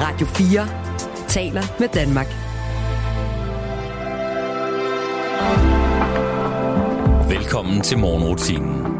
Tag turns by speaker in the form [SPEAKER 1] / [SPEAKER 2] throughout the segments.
[SPEAKER 1] Radio 4 taler med Danmark.
[SPEAKER 2] Velkommen til morgenrutinen.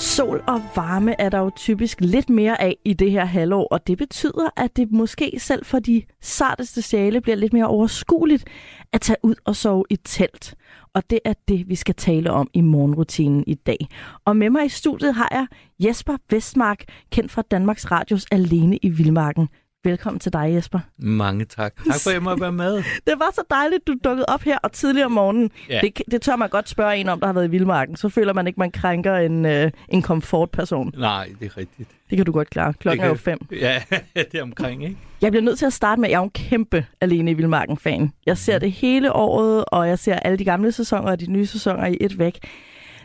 [SPEAKER 3] Sol og varme er der jo typisk lidt mere af i det her halvår, og det betyder, at det måske selv for de sarteste sjæle bliver lidt mere overskueligt at tage ud og sove i telt. Og det er det, vi skal tale om i morgenrutinen i dag. Og med mig i studiet har jeg Jesper Vestmark, kendt fra Danmarks Radios Alene i Vildmarken. Velkommen til dig, Jesper.
[SPEAKER 4] Mange tak. Tak for, at jeg må være med.
[SPEAKER 3] Det var så dejligt, du dukkede op her og tidligere om morgenen.
[SPEAKER 4] Ja.
[SPEAKER 3] Det, det tør man godt spørge en om, der har været i Vildmarken. Så føler man ikke, man krænker en, øh, en komfortperson.
[SPEAKER 4] Nej, det er rigtigt.
[SPEAKER 3] Det kan du godt klare. Klokken
[SPEAKER 4] Det
[SPEAKER 3] er jo
[SPEAKER 4] kan-
[SPEAKER 3] fem.
[SPEAKER 4] Ja, det er omkring, ikke?
[SPEAKER 3] Jeg bliver nødt til at starte med, at jeg er en kæmpe Alene i Vildmarken-fan. Jeg ser
[SPEAKER 4] Mhm.
[SPEAKER 3] det hele året, og jeg ser alle de gamle sæsoner og de nye sæsoner i et væk.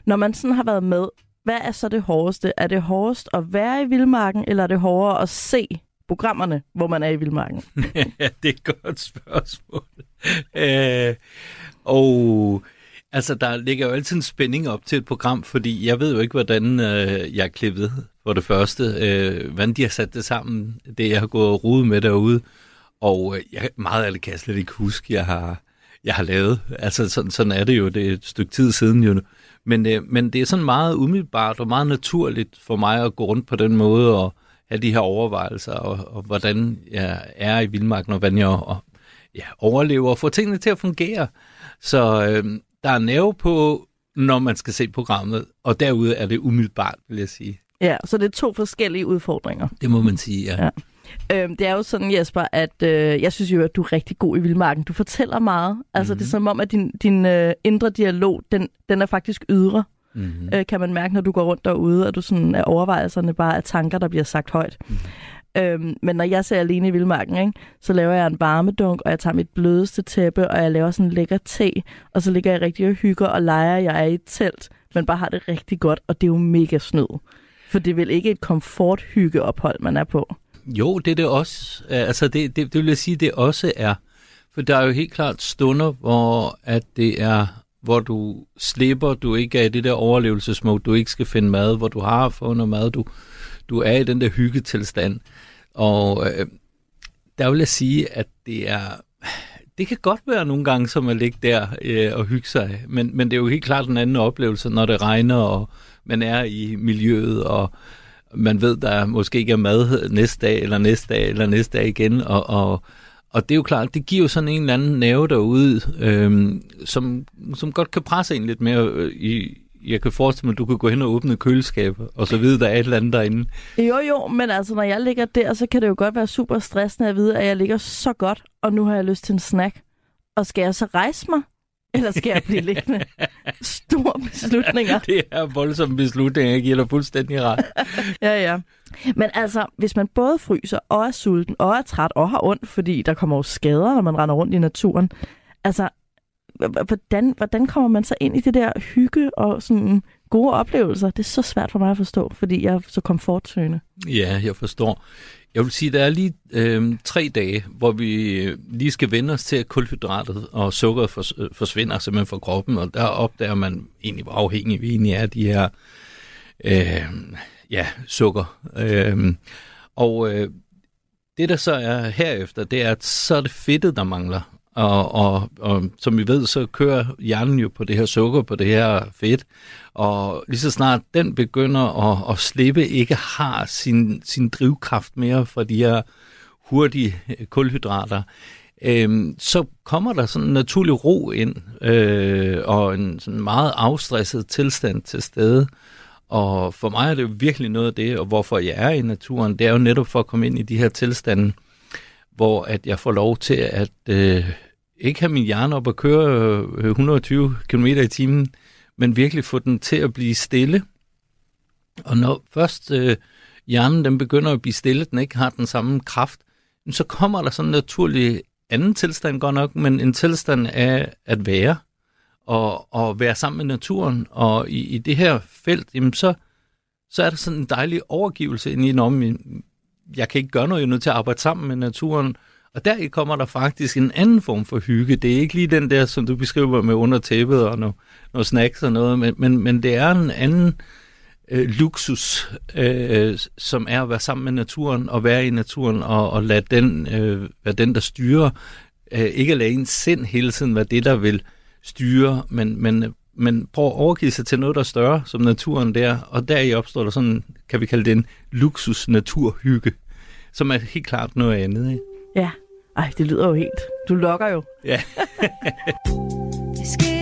[SPEAKER 3] Når man sådan har været med, hvad er så det hårdeste? Er det hårdest at være i Vildmarken, eller er det hårdere at se programmerne, hvor man er i Vildmarken?
[SPEAKER 4] ja, det er et godt spørgsmål. Øh, og altså, der ligger jo altid en spænding op til et program, fordi jeg ved jo ikke, hvordan øh, jeg er klippet for det første. Øh, hvordan de har sat det sammen, det jeg har gået og rodet med derude. Og øh, jeg, meget af det kan jeg slet ikke huske, jeg har, jeg har lavet. Altså, sådan, sådan er det jo. Det er et stykke tid siden jo. Men, øh, men det er sådan meget umiddelbart og meget naturligt for mig at gå rundt på den måde og have de her overvejelser, og, og hvordan jeg er i vildmarken, og hvordan jeg og, ja, overlever og får tingene til at fungere. Så øh, der er nerve på, når man skal se programmet, og derude er det umiddelbart, vil jeg sige.
[SPEAKER 3] Ja, så det er to forskellige udfordringer.
[SPEAKER 4] Det må man sige, ja.
[SPEAKER 3] Ja. Øhm, det er jo sådan, Jesper, at øh, jeg synes jo, at du er rigtig god i Vildmarken. Du fortæller meget. Altså, mm-hmm. det er som om, at din, din øh, indre dialog, den, den er faktisk ydre.
[SPEAKER 4] Mm-hmm.
[SPEAKER 3] øh, kan man mærke, når du går rundt derude, at du sådan er overvejelserne bare af tanker, der bliver sagt højt. Mm. Øhm, men når jeg ser alene i Vildmarken, ikke, så laver jeg en varmedunk, og jeg tager mit blødeste tæppe, og jeg laver sådan en lækker te, og så ligger jeg rigtig og hygger og leger, jeg er i et telt, men bare har det rigtig godt, og det er jo mega snyd. For det er vel ikke et komforthyggeophold, man er på.
[SPEAKER 4] Jo, det er det også. Altså, det, det, det vil jeg sige, det også er. For der er jo helt klart stunder, hvor at det er, hvor du slipper, du ikke er i det der overlevelsesmode, du ikke skal finde mad, hvor du har fundet mad, du, du er i den der hyggetilstand. Og øh, der vil jeg sige, at det er, det kan godt være nogle gange, som at ligge der øh, og hygge sig, men, men det er jo helt klart en anden oplevelse, når det regner, og man er i miljøet, og man ved, der måske ikke er mad næste dag, eller næste dag, eller næste dag igen, og, og, og det er jo klart, det giver jo sådan en eller anden nerve derude, øhm, som, som godt kan presse en lidt mere øh, i, jeg kan forestille mig, at du kan gå hen og åbne et køleskab, og så vide, der er et eller andet derinde.
[SPEAKER 3] Jo, jo, men altså, når jeg ligger der, så kan det jo godt være super stressende at vide, at jeg ligger så godt, og nu har jeg lyst til en snack. Og skal jeg så rejse mig? Eller skal jeg blive liggende? Store beslutninger.
[SPEAKER 4] Det er voldsomme beslutninger, jeg giver dig fuldstændig ret.
[SPEAKER 3] Ja, ja. Men altså, hvis man både fryser og er sulten og er træt og har ondt, fordi der kommer jo skader, når man render rundt i naturen. Altså, hvordan, hvordan kommer man så ind i det der hygge og sådan gode oplevelser? Det er så svært for mig at forstå, fordi jeg er så komfortsøgende.
[SPEAKER 4] Ja, jeg forstår. Jeg vil sige, der er lige øh, tre dage, hvor vi lige skal vende os til, at kulhydratet og sukkeret fors- øh, forsvinder simpelthen fra kroppen, og der opdager man egentlig, hvor afhængig vi egentlig er af de her øh, ja, sukker. Øh, og øh, det, der så er herefter, det er, at så er det fedtet, der mangler. Og, og, og som vi ved, så kører hjernen jo på det her sukker, på det her fedt. Og lige så snart den begynder at, at slippe, ikke har sin, sin drivkraft mere fra de her hurtige øh, kulhydrater, øh, så kommer der sådan en naturlig ro ind, øh, og en sådan meget afstresset tilstand til stede. Og for mig er det jo virkelig noget af det, og hvorfor jeg er i naturen, det er jo netop for at komme ind i de her tilstande, hvor at jeg får lov til at øh, ikke have min hjerne op øh, og køre 120 km i timen, men virkelig få den til at blive stille. Og når først øh, hjernen den begynder at blive stille, den ikke har den samme kraft, så kommer der sådan en naturlig anden tilstand godt nok, men en tilstand af at være og, og være sammen med naturen. Og i, i det her felt, jamen så, så er der sådan en dejlig overgivelse ind i om, jeg kan ikke gøre noget, jeg er nødt til at arbejde sammen med naturen. Og der kommer der faktisk en anden form for hygge. Det er ikke lige den der, som du beskriver med under tæppet og noget, noget snacks og noget, men, men, men det er en anden
[SPEAKER 5] øh, luksus, øh, som er at være sammen med naturen og være i naturen og, og lade den øh, være den, der styrer. Øh, ikke at lade ens sind hele tiden være det, der vil styre, men, men, men prøv at overgive sig til noget, der er større, som naturen der, og der i opstår der sådan, kan vi kalde det en luksus-naturhygge, som er helt klart noget andet. Ikke?
[SPEAKER 3] Ja. Ej, det lyder jo helt... Du lokker jo.
[SPEAKER 5] Ja.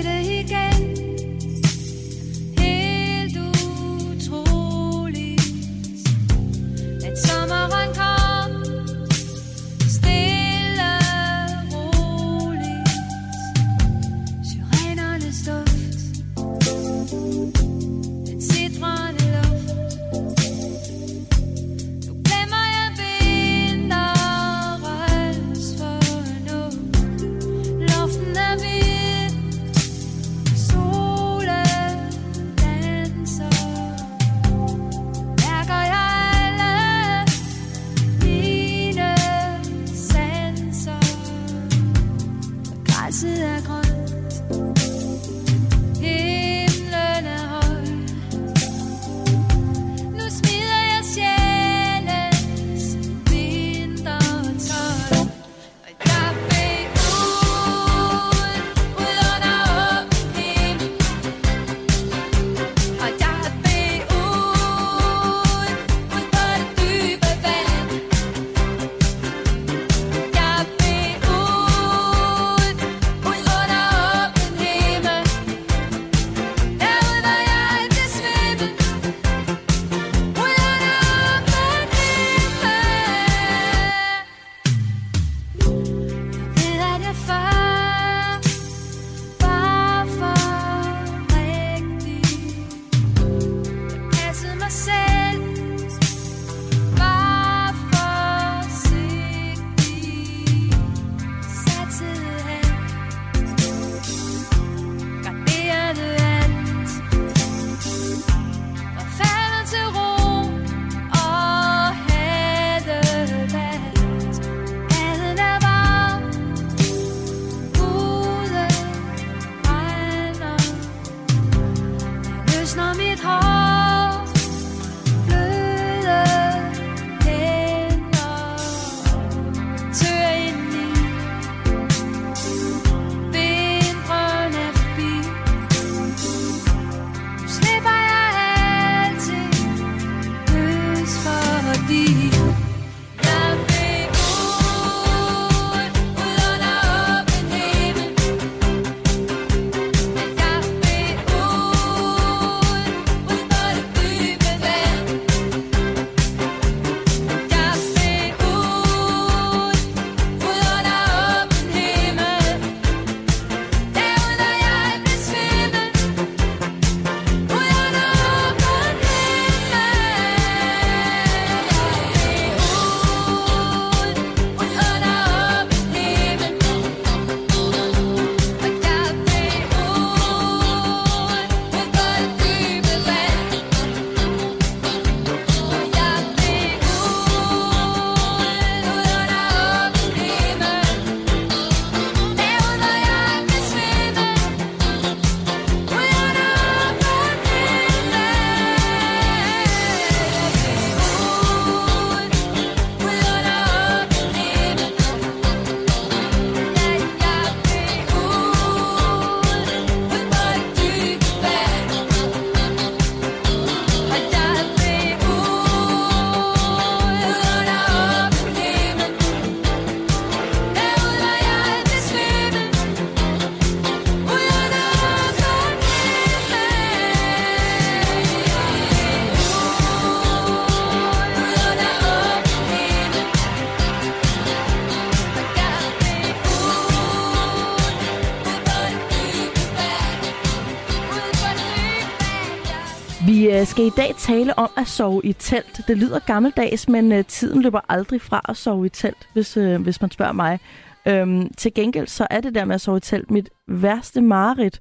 [SPEAKER 3] skal i dag tale om at sove i telt. Det lyder gammeldags, men øh, tiden løber aldrig fra at sove i telt, hvis, øh, hvis man spørger mig. Øhm, til gengæld så er det der med at sove i telt mit værste mareridt.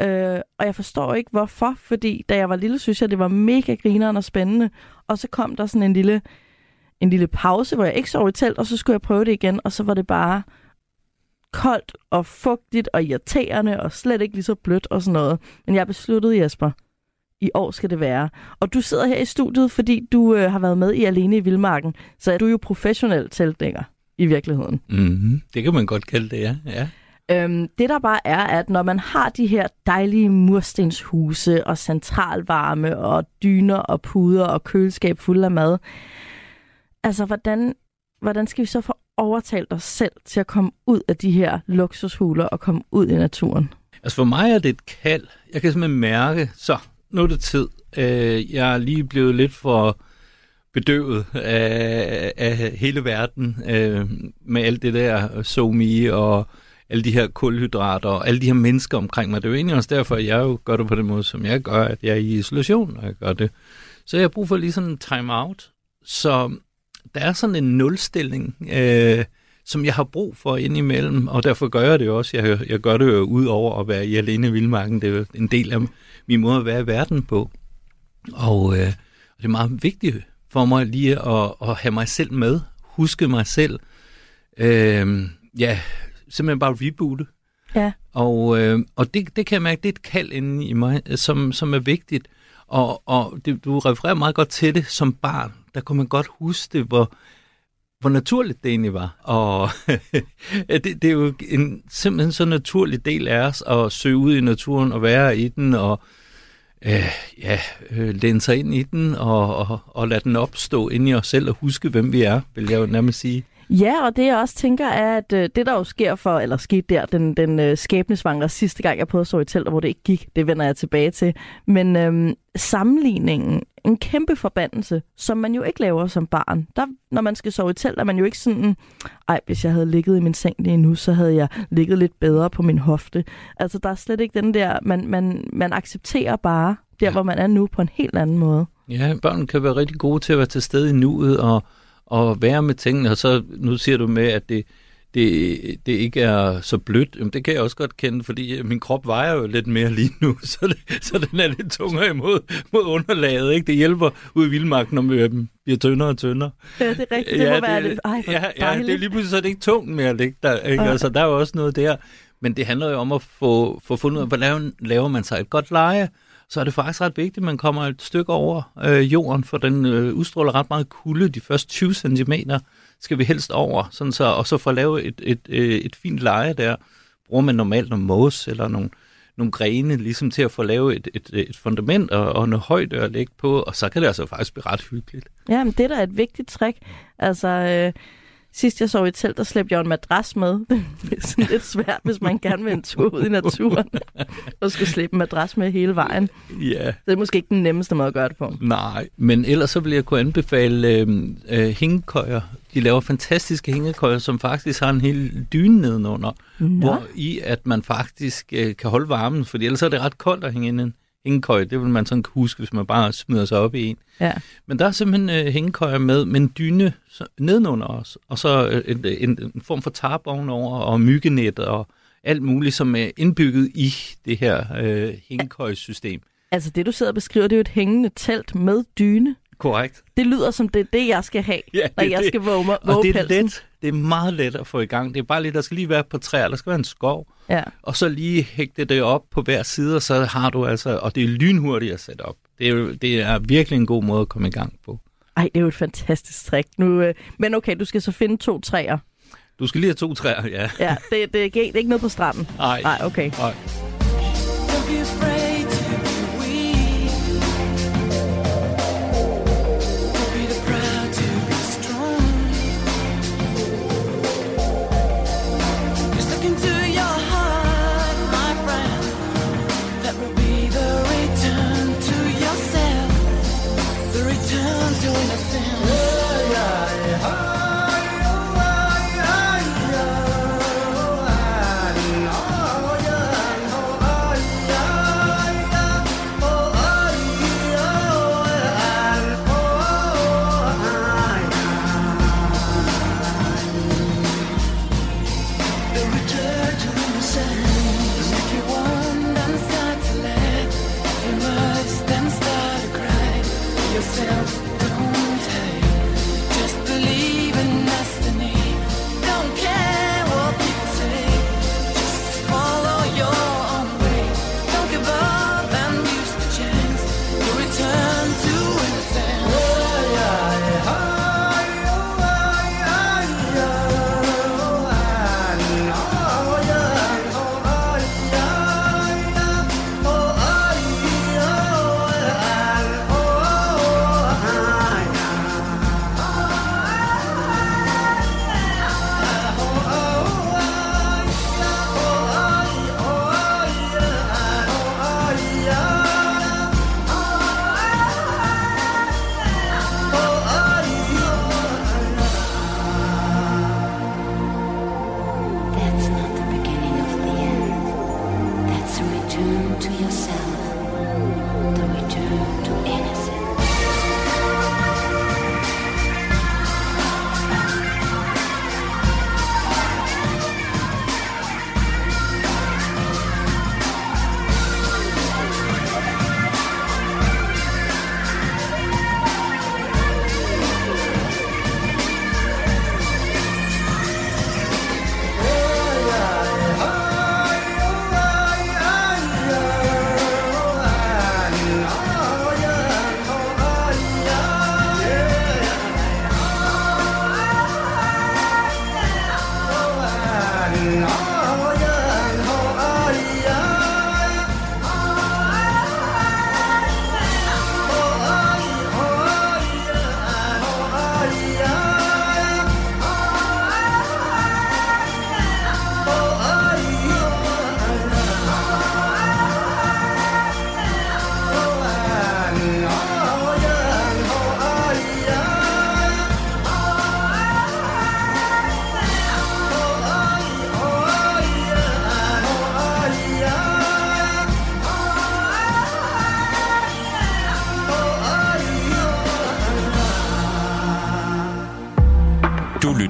[SPEAKER 3] Øh, og jeg forstår ikke hvorfor, fordi da jeg var lille, synes jeg, det var mega grineren og spændende. Og så kom der sådan en lille, en lille pause, hvor jeg ikke sov i telt, og så skulle jeg prøve det igen, og så var det bare koldt og fugtigt og irriterende og slet ikke lige så blødt og sådan noget. Men jeg besluttede, Jesper, i år skal det være. Og du sidder her i studiet, fordi du øh, har været med i Alene i Vildmarken. Så er du jo professionel teltdækker i virkeligheden.
[SPEAKER 4] Mm-hmm. Det kan man godt kalde det, ja. ja.
[SPEAKER 3] Øhm, det der bare er, at når man har de her dejlige murstenshuse og centralvarme og dyner og puder og køleskab fuld af mad, altså hvordan, hvordan skal vi så få overtalt os selv til at komme ud af de her luksushuler og komme ud i naturen?
[SPEAKER 4] Altså for mig er det et kald. Jeg kan simpelthen mærke, så nu er det tid. Øh, jeg er lige blevet lidt for bedøvet af, af hele verden øh, med alt det der somi og alle de her kulhydrater og alle de her mennesker omkring mig. Det er jo egentlig også derfor, at jeg jo gør det på den måde, som jeg gør, at jeg er i isolation, når jeg gør det. Så jeg har brug for lige sådan en time-out. Så der er sådan en nulstilling, øh, som jeg har brug for indimellem, og derfor gør jeg det også. Jeg, jeg gør det jo ud over at være i alene i vildmarken. Det er jo en del af min måde at være i verden på. Og, øh, det er meget vigtigt for mig lige at, at have mig selv med, huske mig selv. Øh, ja, simpelthen bare reboote.
[SPEAKER 3] Ja.
[SPEAKER 4] Og, øh, og det, det kan jeg mærke, det er et kald inde i mig, som, som er vigtigt. Og, og det, du refererer meget godt til det som barn. Der kunne man godt huske det, hvor, hvor naturligt det egentlig var. Og det, det er jo en simpelthen så naturlig del af os at søge ud i naturen og være i den og øh, ja, øh, læne sig ind i den og, og, og lade den opstå ind i os selv og huske, hvem vi er, vil jeg jo nærmest sige.
[SPEAKER 3] Ja, og det jeg også tænker er, at øh, det der jo sker for, eller skete der, den, den øh, skæbnesvangre sidste gang, jeg prøvede at stå i telt, hvor det ikke gik, det vender jeg tilbage til. Men øh, sammenligningen, en kæmpe forbandelse, som man jo ikke laver som barn. Der, når man skal sove i telt, er man jo ikke sådan, ej, hvis jeg havde ligget i min seng lige nu, så havde jeg ligget lidt bedre på min hofte. Altså, der er slet ikke den der, man, man, man accepterer bare der, ja. hvor man er nu, på en helt anden måde.
[SPEAKER 4] Ja, børn kan være rigtig gode til at være til stede i nuet og, og være med tingene. Og så, nu siger du med, at det, det, det ikke er så blødt. Jamen, det kan jeg også godt kende, fordi min krop vejer jo lidt mere lige nu, så, det, så den er lidt tungere imod mod underlaget. Ikke? Det hjælper ud i vildmarken, når vi bliver tyndere og tyndere.
[SPEAKER 3] Ja, det er rigtigt. Det må være lidt, ej,
[SPEAKER 4] ja, ja, det er lige pludselig så er det ikke tungt mere at ligge der. Ikke?
[SPEAKER 3] Ja.
[SPEAKER 4] Altså, der er jo også noget der. Men det handler jo om at få, få fundet ud af, hvordan laver man sig et godt leje. Så er det faktisk ret vigtigt, at man kommer et stykke over øh, jorden, for den øh, udstråler ret meget kulde. De første 20 cm skal vi helst over, sådan så, og så for at lave et, et, øh, et fint leje der, bruger man normalt nogle mos eller nogle, nogle grene, ligesom til at få lavet et, et, et fundament og, og noget højde at lægge på, og så kan det altså faktisk blive ret hyggeligt.
[SPEAKER 3] Ja, men det der er et vigtigt trick. Altså, øh, sidst jeg sov i et telt, der slæbte jeg en madras med. Det er sådan lidt svært, hvis man gerne vil en tur ud i naturen. Og skulle slæbe en madras med hele vejen.
[SPEAKER 4] Ja,
[SPEAKER 3] Det er måske ikke den nemmeste måde at gøre det på.
[SPEAKER 4] nej, men ellers så vil jeg kunne anbefale øh, øh, hængekøjer. De laver fantastiske hængekøjer, som faktisk har en hel dyne nedenunder,
[SPEAKER 3] Nå.
[SPEAKER 4] hvor i at man faktisk øh, kan holde varmen, fordi ellers er det ret koldt at hænge inde hængekøje. Det vil man sådan kunne huske, hvis man bare smider sig op i en.
[SPEAKER 3] Ja.
[SPEAKER 4] Men der er simpelthen øh, hængekøjer med, med en dyne så, nedenunder os, og så øh, en, en, en form for tarp ovenover, og myggenet og alt muligt, som er indbygget i det her øh, hængekøjesystem.
[SPEAKER 3] Altså det, du sidder og beskriver, det er jo et hængende telt med dyne.
[SPEAKER 4] Korrekt.
[SPEAKER 3] Det lyder som det er det, jeg skal have,
[SPEAKER 4] Ja,
[SPEAKER 3] når jeg
[SPEAKER 4] det.
[SPEAKER 3] skal våge, mig-
[SPEAKER 4] Og
[SPEAKER 3] våge
[SPEAKER 4] det er
[SPEAKER 3] pelsen.
[SPEAKER 4] let. Det er meget let at få i gang. Det er bare lidt, der skal lige være på træer, der skal være en skov,
[SPEAKER 3] Ja.
[SPEAKER 4] og så lige hægte det op på hver side, og så har du altså, og det er lynhurtigt at sætte op. Det er, det er virkelig en god måde at komme i gang på.
[SPEAKER 3] Ej, det er jo et fantastisk trick. Nu, øh, men okay, du skal så finde to træer.
[SPEAKER 4] Du skal lige have to træer, ja.
[SPEAKER 3] Ja, det, det, det er ikke noget på stranden.
[SPEAKER 4] Nej.
[SPEAKER 3] Nej, okay.
[SPEAKER 4] Nej.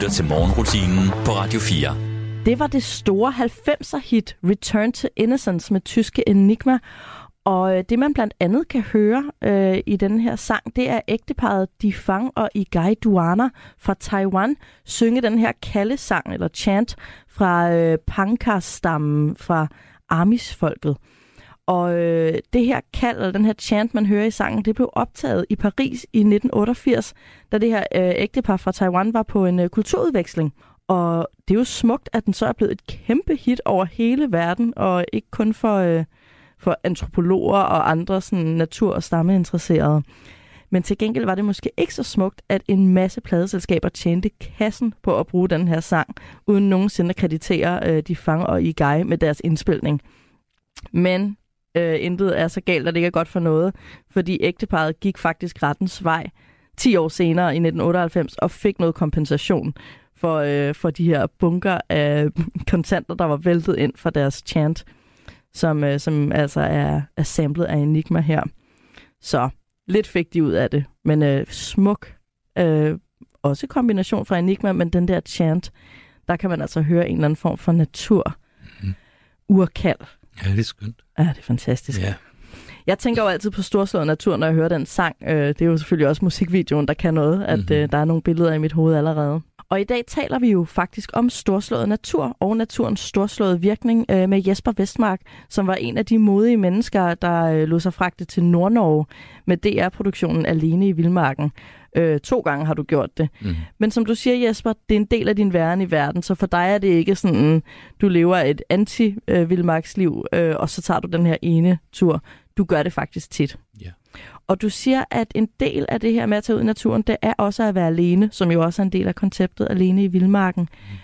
[SPEAKER 2] Lytter til morgenrutinen på Radio 4.
[SPEAKER 3] Det var det store 90'er hit Return to Innocence med tyske Enigma. Og øh, det man blandt andet kan høre øh, i den her sang, det er ægteparet Di Fang og Igai Duana fra Taiwan synge den her kaldesang eller chant fra øh, Pangkar-stammen fra Amish-folket. Og øh, det her kald, eller den her chant, man hører i sangen, det blev optaget i Paris i 1988, da det her øh, ægtepar fra Taiwan var på en øh, kulturudveksling. Og det er jo smukt, at den så er blevet et kæmpe hit over hele verden, og ikke kun for, øh, for antropologer og andre sådan, natur- og stammeinteresserede. Men til gengæld var det måske ikke så smukt, at en masse pladeselskaber tjente kassen på at bruge den her sang, uden nogensinde at kreditere øh, de fanger og i guy med deres indspilning. Men øh, intet er så galt, at det ikke er godt for noget, fordi ægteparet gik faktisk rettens vej 10 år senere i 1998 og fik noget kompensation for, øh, for de her bunker af kontanter, der var væltet ind fra deres chant, som, øh, som altså er, er samlet af Enigma her. Så lidt fik de ud af det, men øh, smuk. Øh, også kombination fra Enigma, men den der chant, der kan man altså høre en eller anden form for natur.
[SPEAKER 4] Mm.
[SPEAKER 3] Urkald.
[SPEAKER 4] Ja, det er skønt.
[SPEAKER 3] Ja, det er fantastisk.
[SPEAKER 4] Ja.
[SPEAKER 3] Jeg tænker jo altid på storslået natur, når jeg hører den sang. Øh, det er jo selvfølgelig også musikvideoen, der kan noget, at
[SPEAKER 4] Mhm.
[SPEAKER 3] øh, der er nogle billeder i mit hoved allerede. Og i dag taler vi jo faktisk om storslået natur og naturens storslåede virkning øh, med Jesper Vestmark, som var en af de modige mennesker, der øh, lod sig fragte til Nordnorge med DR-produktionen Alene i Vildmarken. Øh, to gange har du gjort det.
[SPEAKER 4] Mm.
[SPEAKER 3] Men som du siger, Jesper, det er en del af din væren i verden, så for dig er det ikke sådan, du lever et anti-vildmarksliv, øh, og så tager du den her ene tur. Du gør det faktisk tit.
[SPEAKER 4] Ja.
[SPEAKER 3] Og du siger, at en del af det her med at tage ud i naturen, det er også at være alene, som jo også er en del af konceptet alene i vildmarken. Mm.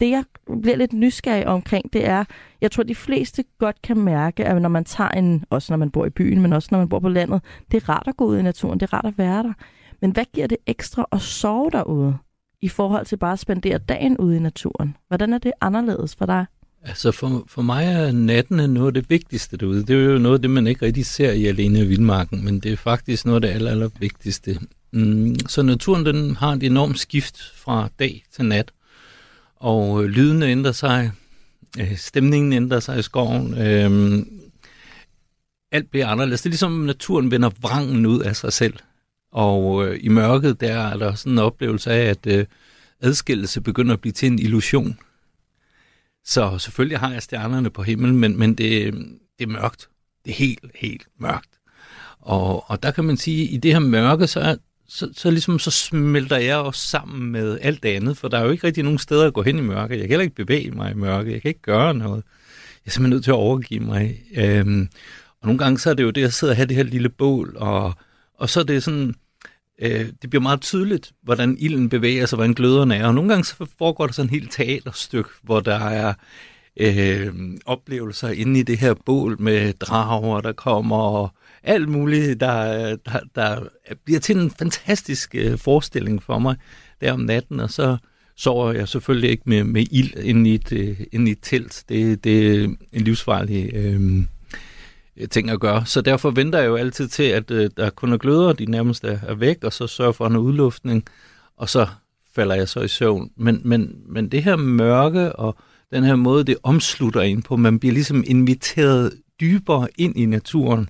[SPEAKER 3] Det, jeg bliver lidt nysgerrig omkring, det er, jeg tror, de fleste godt kan mærke, at når man tager en, også når man bor i byen, men også når man bor på landet, det er rart at gå ud i naturen, det er rart at være der. Men hvad giver det ekstra at sove derude, i forhold til bare at spendere dagen ude i naturen? Hvordan er det anderledes for dig?
[SPEAKER 4] Altså for, for mig er natten noget af det vigtigste derude. Det er jo noget af det, man ikke rigtig ser i alene i vildmarken, men det er faktisk noget af det aller, aller vigtigste. Mm, så naturen den har et enormt skift fra dag til nat, og øh, lydene ændrer sig, øh, stemningen ændrer sig i skoven, øh, alt bliver anderledes. Det er ligesom, naturen vender vrangen ud af sig selv. Og øh, i mørket, der er der sådan en oplevelse af, at øh, adskillelse begynder at blive til en illusion. Så selvfølgelig har jeg stjernerne på himlen, men, men det, det er mørkt. Det er helt, helt mørkt. Og, og der kan man sige, at i det her mørke, så, er, så, så, ligesom, så smelter jeg også sammen med alt det andet, for der er jo ikke rigtig nogen steder at gå hen i mørke. Jeg kan heller ikke bevæge mig i mørke. Jeg kan ikke gøre noget. Jeg er simpelthen nødt til at overgive mig. Øhm, og nogle gange så er det jo det at sidde og have det her lille bål, og, og så er det sådan, øh, det bliver meget tydeligt, hvordan ilden bevæger sig, hvordan gløderne er. Og nogle gange så foregår der sådan et helt teaterstykke, hvor der er øh, oplevelser inde i det her bål med drager, der kommer, og alt muligt, der, der, der bliver til en fantastisk øh, forestilling for mig der om natten, og så sover jeg selvfølgelig ikke med, med ild inde i et, øh, inde i et telt. Det, det er en livsfarlig øh, Øh, ting at gøre. Så derfor venter jeg jo altid til, at øh, der kun er gløder, de nærmest er, er væk, og så sørger for en udluftning, og så falder jeg så i søvn. Men, men, men det her mørke og den her måde, det omslutter en på, man bliver ligesom inviteret dybere ind i naturen.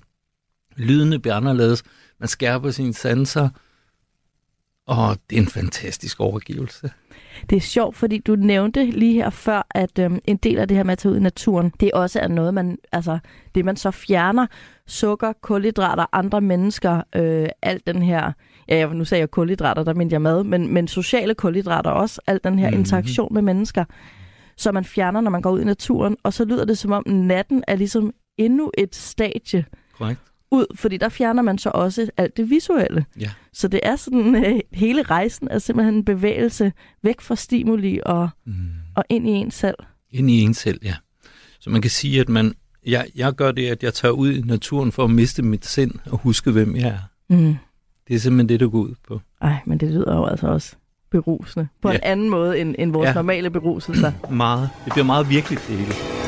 [SPEAKER 4] Lydene bliver anderledes, man skærper sine sanser, og det er en fantastisk overgivelse.
[SPEAKER 3] Det er sjovt, fordi du nævnte lige her før, at øhm, en del af det her med at tage ud i naturen, det også er noget, man, altså, det man så fjerner, sukker, kulhydrater, andre mennesker, øh, alt den her, ja, nu sagde jeg kulhydrater, der mente jeg mad, men, men sociale kulhydrater også, alt den her
[SPEAKER 4] Mhm.
[SPEAKER 3] mm-hmm. interaktion med mennesker, så man fjerner, når man går ud i naturen, og så lyder det som om natten er ligesom endnu et stadie
[SPEAKER 4] Korrekt?
[SPEAKER 3] Ud, fordi der fjerner man så også alt det visuelle.
[SPEAKER 4] Ja.
[SPEAKER 3] Så det er sådan, øh, hele rejsen er simpelthen en bevægelse væk fra stimuli og,
[SPEAKER 4] Mm.
[SPEAKER 3] og ind i en selv.
[SPEAKER 4] Ind i en selv, ja. Så man kan sige, at man, jeg, jeg gør det, at jeg tager ud i naturen for at miste mit sind og huske, hvem jeg er.
[SPEAKER 3] Mm.
[SPEAKER 4] Det er simpelthen det, der går ud på.
[SPEAKER 3] Ej, men det lyder jo altså også berusende. På ja. en anden måde end, end vores. Ja. normale beruselser.
[SPEAKER 4] Meget. Det bliver meget virkeligt, det hele.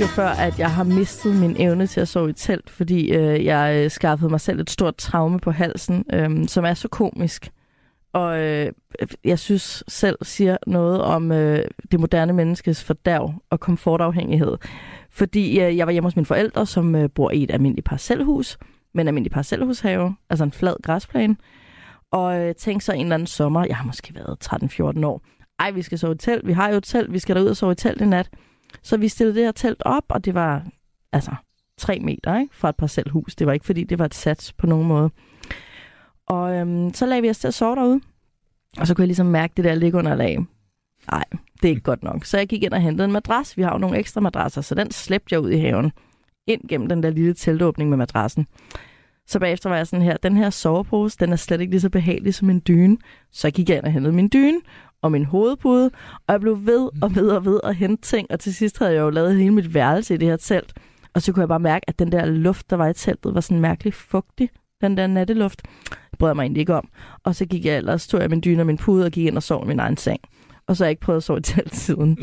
[SPEAKER 3] Jo før, at jeg har mistet min evne til at sove i telt, fordi øh, jeg øh, skaffede mig selv et stort traume på halsen, øh, som er så komisk. Og øh, jeg synes selv siger noget om øh, det moderne menneskes fordærv og komfortafhængighed. Fordi øh, jeg var hjemme hos mine forældre, som øh, bor i et almindeligt parcelhus, men almindeligt almindelig parcelhushave, altså en flad græsplæne. Og øh, tænk så en eller anden sommer, jeg har måske været 13-14 år, ej, vi skal sove i telt, vi har jo et telt, vi skal derud og sove i telt i nat. Så vi stillede det her telt op, og det var altså tre meter ikke, fra et parcelhus. Det var ikke, fordi det var et sats på nogen måde. Og øhm, så lagde vi os til at sove derude. Og så kunne jeg ligesom mærke det der ligunderlag. Nej, det er ikke godt nok. Så jeg gik ind og hentede en madras. Vi har jo nogle ekstra madrasser, så den slæbte jeg ud i haven. Ind gennem den der lille teltåbning med madrassen. Så bagefter var jeg sådan her, den her sovepose, den er slet ikke lige så behagelig som en dyne. Så gik jeg ind og hentede min dyne og min hovedpude, og jeg blev ved og ved og ved at hente ting, og til sidst havde jeg jo lavet hele mit værelse i det her telt. Og så kunne jeg bare mærke, at den der luft, der var i teltet, var sådan mærkelig fugtig, den der natteluft. Det brød jeg mig egentlig ikke om. Og så gik jeg ellers, tog jeg min dyne og min pude og gik ind og sov i min egen seng. Og så har jeg ikke prøvet at sove i telt siden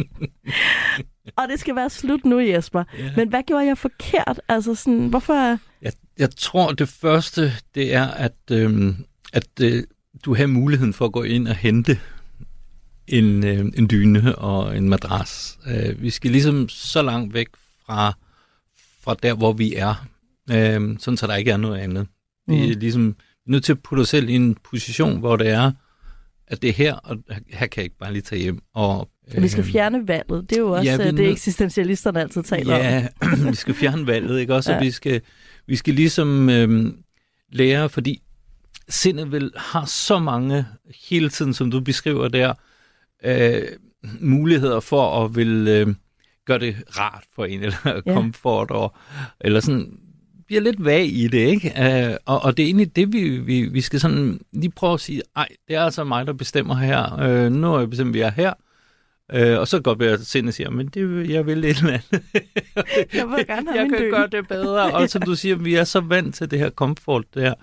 [SPEAKER 3] og det skal være slut nu, Jesper.
[SPEAKER 4] Ja.
[SPEAKER 3] Men hvad gjorde jeg forkert? Altså sådan, hvorfor...
[SPEAKER 4] Jeg, jeg tror, det første, det er, at, øhm, at øh, du har muligheden for at gå ind og hente en, øh, en dyne og en madras. Øh, vi skal ligesom så langt væk fra, fra der, hvor vi er, øh, sådan så der ikke er noget andet. Vi er
[SPEAKER 3] Mm.
[SPEAKER 4] ligesom nødt til at putte os selv i en position, hvor det er, at det er her, og her kan jeg ikke bare lige tage hjem. Og,
[SPEAKER 3] Øh, vi skal
[SPEAKER 4] øhm,
[SPEAKER 3] fjerne valget. Det er jo også
[SPEAKER 4] ja,
[SPEAKER 3] ja,
[SPEAKER 4] vi er
[SPEAKER 3] det, eksistentialisterne altid taler om.
[SPEAKER 4] Ja, vi skal fjerne valget, ikke også? Ja.
[SPEAKER 3] Ja.
[SPEAKER 4] Vi, skal, vi skal ligesom øhm, lære, fordi sindet vil har så mange hele tiden, som du beskriver der, øh, muligheder for at vil øh, gøre det rart for en, eller ja. komfort, og, eller sådan bliver lidt vag i det, ikke? Uh, og, og det er egentlig det, vi, vi, vi skal sådan lige prøve at sige, ej, det er altså mig, der bestemmer her. Uh, nu har jeg bestemt, vi er her. Uh, og så går vi at sindet siger, men det, jeg vil et eller andet.
[SPEAKER 3] Jeg vil gerne have
[SPEAKER 4] jeg kan
[SPEAKER 3] dyne.
[SPEAKER 4] gøre det bedre. Og som du siger, vi er så vant til det her komfort der,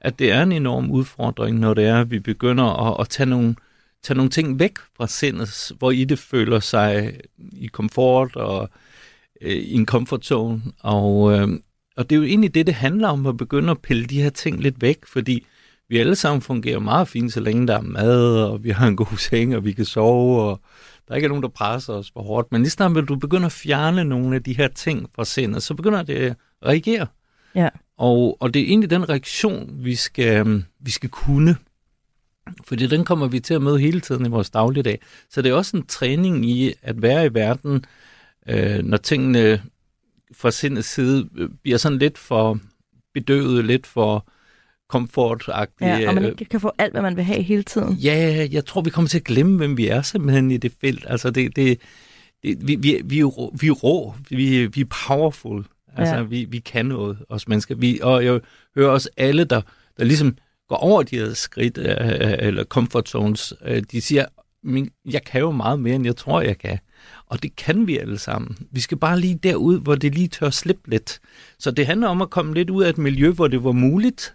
[SPEAKER 4] at det er en enorm udfordring, når det er, at vi begynder at, at tage, nogle, tage nogle ting væk fra sindet, hvor i det føler sig i komfort og øh, i en comfort zone. Og, øh, og det er jo egentlig det, det handler om, at begynde at pille de her ting lidt væk, fordi vi alle sammen fungerer meget fint, så længe der er mad, og vi har en god seng, og vi kan sove, og der ikke er nogen, der presser os for hårdt. Men lige snart vil du begynde at fjerne nogle af de her ting fra sindet, så begynder det at reagere.
[SPEAKER 3] Ja.
[SPEAKER 4] Og, og det er egentlig den reaktion, vi skal, øhm, vi skal kunne. Fordi den kommer vi til at møde hele tiden i vores dagligdag. Så det er også en træning i at være i verden, øh, når tingene fra sindets side øh, bliver sådan lidt for bedøvet, lidt for komfortagtige.
[SPEAKER 3] Ja, og man
[SPEAKER 4] øh,
[SPEAKER 3] ikke kan få alt, hvad man vil have hele tiden.
[SPEAKER 4] Ja, jeg tror, vi kommer til at glemme, hvem vi er simpelthen i det felt. Altså, det, det, det, vi, vi, vi, vi er rå, vi, vi er powerful. Altså,
[SPEAKER 3] Ja.
[SPEAKER 4] vi, vi kan noget, os mennesker. Vi, og jeg hører også alle, der, der ligesom går over de her skridt, øh, eller comfort zones, øh, de siger, "Men jeg kan jo meget mere, end jeg tror, jeg kan. Og det kan vi alle sammen. Vi skal bare lige derud, hvor det lige tør slippe lidt. Så det handler om at komme lidt ud af et miljø, hvor det var muligt,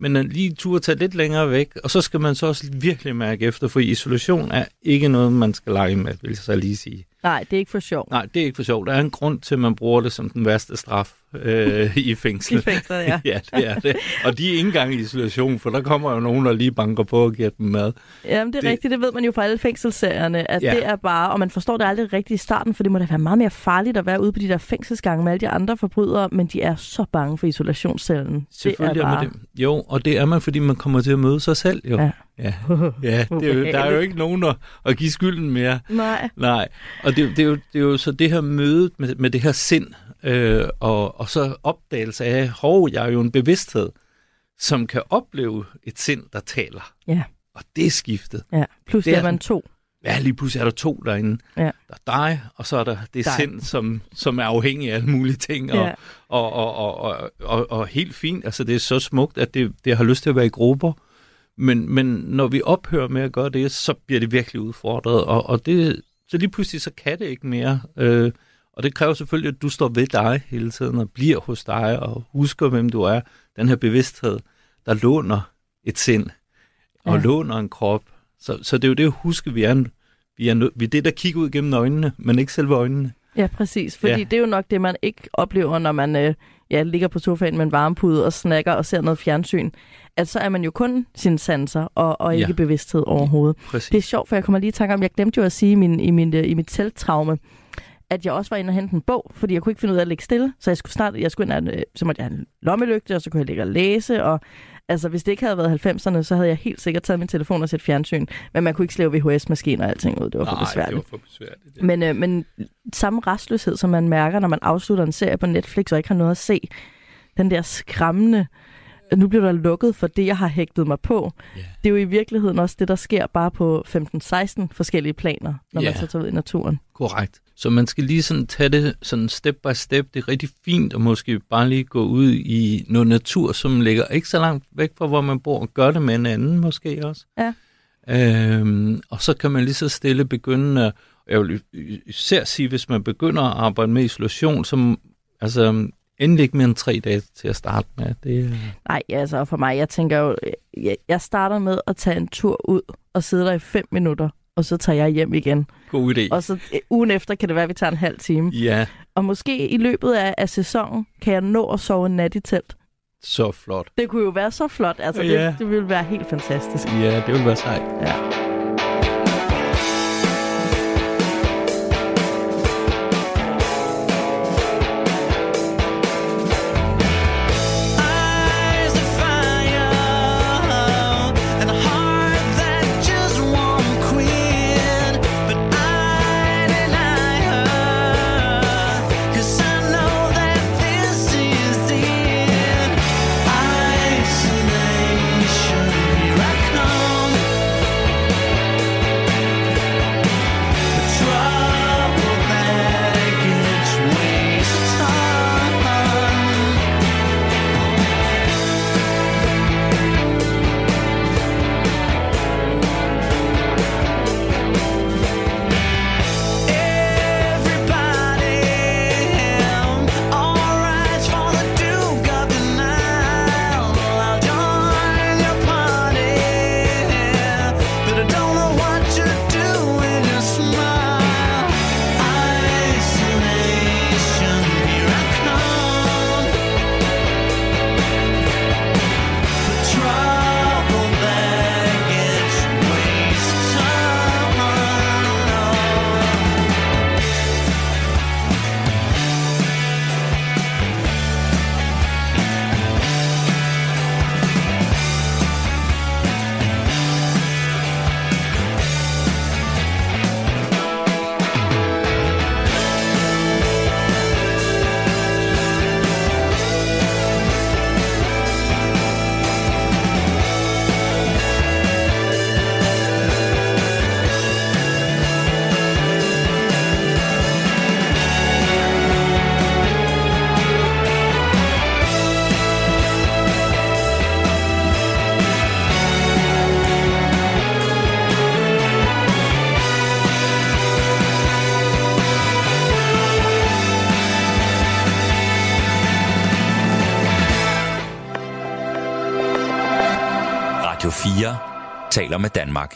[SPEAKER 4] men at lige turde tage lidt længere væk, og så skal man så også virkelig mærke efter, for isolation er ikke noget, man skal lege med, vil jeg så lige sige.
[SPEAKER 3] Nej, det er ikke for sjov.
[SPEAKER 4] Nej, det er ikke for sjovt. Der er en grund til, at man bruger det som den værste straf øh, i fængsel.
[SPEAKER 3] I fængslet, ja.
[SPEAKER 4] ja, det er det. Og de er ikke engang i isolation, for der kommer jo nogen, der lige banker på og giver dem mad.
[SPEAKER 3] Jamen, det er
[SPEAKER 4] Det-
[SPEAKER 3] rigtigt. Det ved man jo fra alle fængselsserierne, at
[SPEAKER 4] Ja.
[SPEAKER 3] det er bare, og man forstår det aldrig rigtigt i starten, for det må da være meget mere farligt at være ude på de der fængselsgange med alle de andre forbrydere, men de er så bange for isolationscellen.
[SPEAKER 4] Selvfølgelig
[SPEAKER 3] det er
[SPEAKER 4] er
[SPEAKER 3] bare...
[SPEAKER 4] man det. Jo, og det er man, fordi man kommer til at møde sig selv, jo.
[SPEAKER 3] Ja.
[SPEAKER 4] Ja, ja det er jo, der er jo ikke nogen at, at give skylden mere.
[SPEAKER 3] Nej.
[SPEAKER 4] Nej, og det, det, er jo, det er jo så det her møde med, med det her sind, øh, og, og så opdagelse af, hov, jeg er jo en bevidsthed, som kan opleve et sind, der taler.
[SPEAKER 3] Ja.
[SPEAKER 4] Og det er skiftet.
[SPEAKER 3] Ja, pludselig
[SPEAKER 4] Det
[SPEAKER 3] er man to.
[SPEAKER 4] Ja, lige pludselig er der to derinde.
[SPEAKER 3] Ja.
[SPEAKER 4] Der er dig, og så er der det
[SPEAKER 3] Dig.
[SPEAKER 4] sind, som, som er afhængig af alle mulige ting. Og,
[SPEAKER 3] Ja.
[SPEAKER 4] og, og, og, og, og, og helt fint, altså det er så smukt, at det, det har lyst til at være i grupper. Men, men når vi ophører med at gøre det, så bliver det virkelig udfordret. Og, og det, så lige pludselig, så kan det ikke mere. Øh, og det kræver selvfølgelig, at du står ved dig hele tiden, og bliver hos dig, og husker, hvem du er. Den her bevidsthed, der låner et sind, og
[SPEAKER 3] Ja.
[SPEAKER 4] låner en krop. Så, så det er jo det at huske, vi er, vi er, vi er det, der kigger ud gennem øjnene, men ikke selve øjnene.
[SPEAKER 3] Ja, præcis. Fordi.
[SPEAKER 4] Ja.
[SPEAKER 3] det er jo nok det, man ikke oplever, når man øh, ja, ligger på sofaen med en varmepude og snakker og ser noget fjernsyn. At så er man jo kun sine sanser og, og ikke
[SPEAKER 4] Ja.
[SPEAKER 3] bevidsthed overhovedet.
[SPEAKER 4] Præcis.
[SPEAKER 3] Det er sjovt, for jeg kommer lige i tanke om, jeg glemte jo at sige i, min, i, min, øh, i mit telttraume, at jeg også var inde og hente en bog, fordi jeg kunne ikke finde ud af at ligge stille. Så jeg skulle snart, jeg skulle ind, og, øh, så måtte jeg have en lommelygte, og så kunne jeg ligge og læse. Og, altså, hvis det ikke havde været 90'erne, så havde jeg helt sikkert taget min telefon og set fjernsyn. Men man kunne ikke slæve VHS-maskiner og alting ud. Det var for
[SPEAKER 4] Nej,
[SPEAKER 3] besværligt.
[SPEAKER 4] det var for besværligt. Det.
[SPEAKER 3] Men, øh, men samme restløshed, som man mærker, når man afslutter en serie på Netflix og ikke har noget at se. Den der skræmmende, nu bliver der lukket for det, jeg har hægtet mig på.
[SPEAKER 4] Ja.
[SPEAKER 3] Det er jo i virkeligheden også det, der sker bare på 15-16 forskellige planer, når
[SPEAKER 4] Ja.
[SPEAKER 3] man så tager ud i naturen.
[SPEAKER 4] Korrekt. Så man skal lige sådan tage det sådan step by step. Det er rigtig fint at måske bare lige gå ud i noget natur, som ligger ikke så langt væk fra, hvor man bor, og gøre det med en anden måske også.
[SPEAKER 3] Ja.
[SPEAKER 4] Øhm, og så kan man lige så stille begynde, at- jeg vil især sige, hvis man begynder at arbejde med isolation, som altså endelig ikke mere end tre dage til at starte med. Det, er-
[SPEAKER 3] Nej, altså for mig, jeg tænker jo, jeg, jeg starter med at tage en tur ud og sidde der i fem minutter, og så tager jeg hjem igen.
[SPEAKER 4] god idé.
[SPEAKER 3] Og så øh, ugen efter kan det være, at vi tager en halv time.
[SPEAKER 4] Ja,
[SPEAKER 3] Og måske i løbet af, af sæsonen kan jeg nå at sove en nat i telt.
[SPEAKER 4] så flot.
[SPEAKER 3] Det kunne jo være så flot. Altså, det,
[SPEAKER 4] Ja.
[SPEAKER 3] det ville være helt fantastisk.
[SPEAKER 4] Ja, det vil være sejt.
[SPEAKER 3] Ja.
[SPEAKER 2] Deler med Danmark.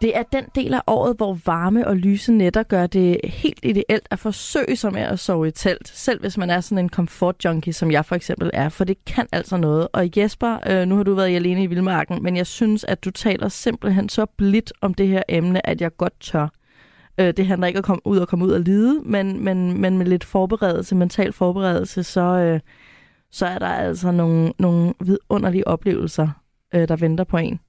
[SPEAKER 3] Det er den del af året, hvor varme og lyse nætter gør det helt ideelt at forsøge sig med at sove i telt, selv hvis man er sådan en comfort junkie, som jeg for eksempel er, for det kan altså noget. Og Jesper, øh, nu har du været alene i Vildmarken, men jeg synes, at du taler simpelthen så blidt om det her emne, at jeg godt tør. Øh, det handler ikke om at komme ud og komme ud og lide, men, men, men med lidt forberedelse, mental forberedelse, så, øh, så er der altså nogle, nogle vidunderlige oplevelser, øh, der venter på en.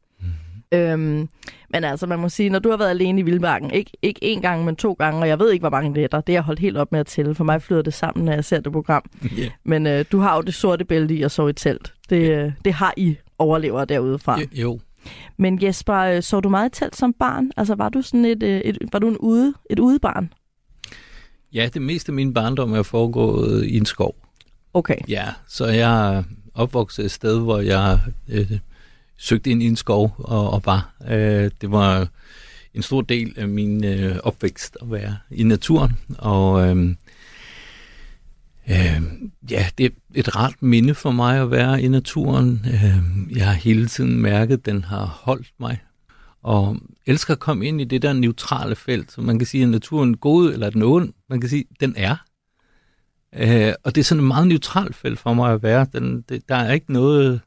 [SPEAKER 3] Øhm, men altså, man må sige, når du har været alene i Vildmarken, ikke, ikke én gang, men to gange, og jeg ved ikke, hvor mange nætter, det har jeg holdt helt op med at tælle. For mig flyder det sammen, når jeg ser det program.
[SPEAKER 4] Ja.
[SPEAKER 3] Men øh, du har jo det sorte bælte i at sove i telt. Det, øh, det har I overlever derude fra.
[SPEAKER 4] Jo, jo.
[SPEAKER 3] Men Jesper, øh, så du meget i telt som barn? Altså, var du sådan et, øh, et, var du en ude, et udebarn?
[SPEAKER 4] Ja, det meste af min barndom er foregået i en skov.
[SPEAKER 3] Okay.
[SPEAKER 4] Ja, så jeg er opvokset et sted, hvor jeg øh, søgte ind i en skov og, og var. Øh, det var en stor del af min øh, opvækst at være i naturen. Og øh, øh, ja, det er et rart minde for mig at være i naturen. Øh, jeg har hele tiden mærket, at den har holdt mig. Og elsker at komme ind i det der neutrale felt, så man kan sige, at naturen god eller den ond? Man kan sige, at den er. Øh, og det er sådan et meget neutralt felt for mig at være. Den, det, der er ikke noget...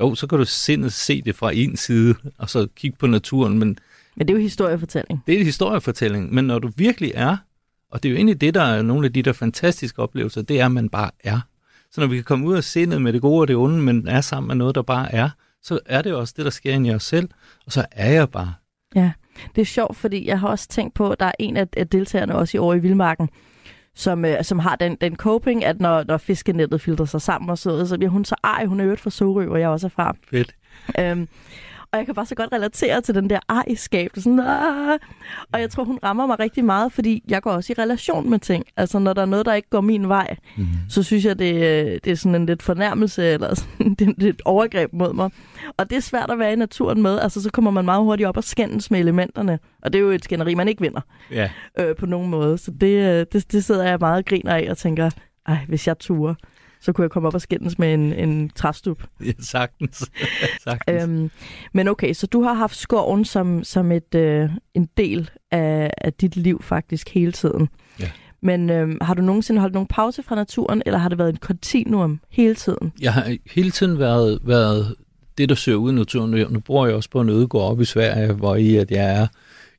[SPEAKER 4] Jo, så kan du sindet se det fra en side, og så kigge på naturen, men
[SPEAKER 3] Men det er jo historiefortælling.
[SPEAKER 4] det er historiefortælling. Men når du virkelig er, og det er jo egentlig det, der er nogle af de der fantastiske oplevelser, det er, at man bare er. Så når vi kan komme ud af sindet med det gode og det onde, men er sammen med noget, der bare er, så er det også det, der sker ind i os selv, og så er jeg bare.
[SPEAKER 3] Ja, det er sjovt, fordi jeg har også tænkt på, at der er en af deltagerne også i år i Vildmarken, som, øh, som har den, den coping, at når, når fiskenettet filtrer sig sammen og så, noget, så bliver hun så ej, hun er øvrigt fra Sorø, hvor jeg også er fra.
[SPEAKER 4] Fedt.
[SPEAKER 3] Øhm, og jeg kan bare så godt relatere til den der ejskab. Sådan, ah. Og jeg tror, hun rammer mig rigtig meget, fordi jeg går også i relation med ting. Altså, når der er noget, der ikke går min vej,
[SPEAKER 4] Mm.
[SPEAKER 3] så synes jeg, det, det er sådan en lidt fornærmelse, eller sådan, det er det er et overgreb mod mig. Og det er svært at være i naturen med. Altså, så kommer man meget hurtigt op og skændes med elementerne. Og det er jo et skænderi, man ikke vinder
[SPEAKER 4] Ja,
[SPEAKER 3] øh, på nogen måde. Så det, øh, det, det sidder jeg meget og griner af og tænker, ej, hvis jeg turer, så kunne jeg komme op og skændes med en, en træstup.
[SPEAKER 4] ja sagtens. sagtens.
[SPEAKER 3] Øhm, men okay, så du har haft skoven som, som et, øh, en del af, af dit liv faktisk hele tiden.
[SPEAKER 4] Ja.
[SPEAKER 3] Men øhm, har du nogensinde holdt nogen pause fra naturen, eller har det været en kontinuum hele tiden?
[SPEAKER 4] Jeg har hele tiden været, været det, der søger ud i naturen. Nu- Nu bor jeg også på en ødegård op i Sverige, hvor i at jeg er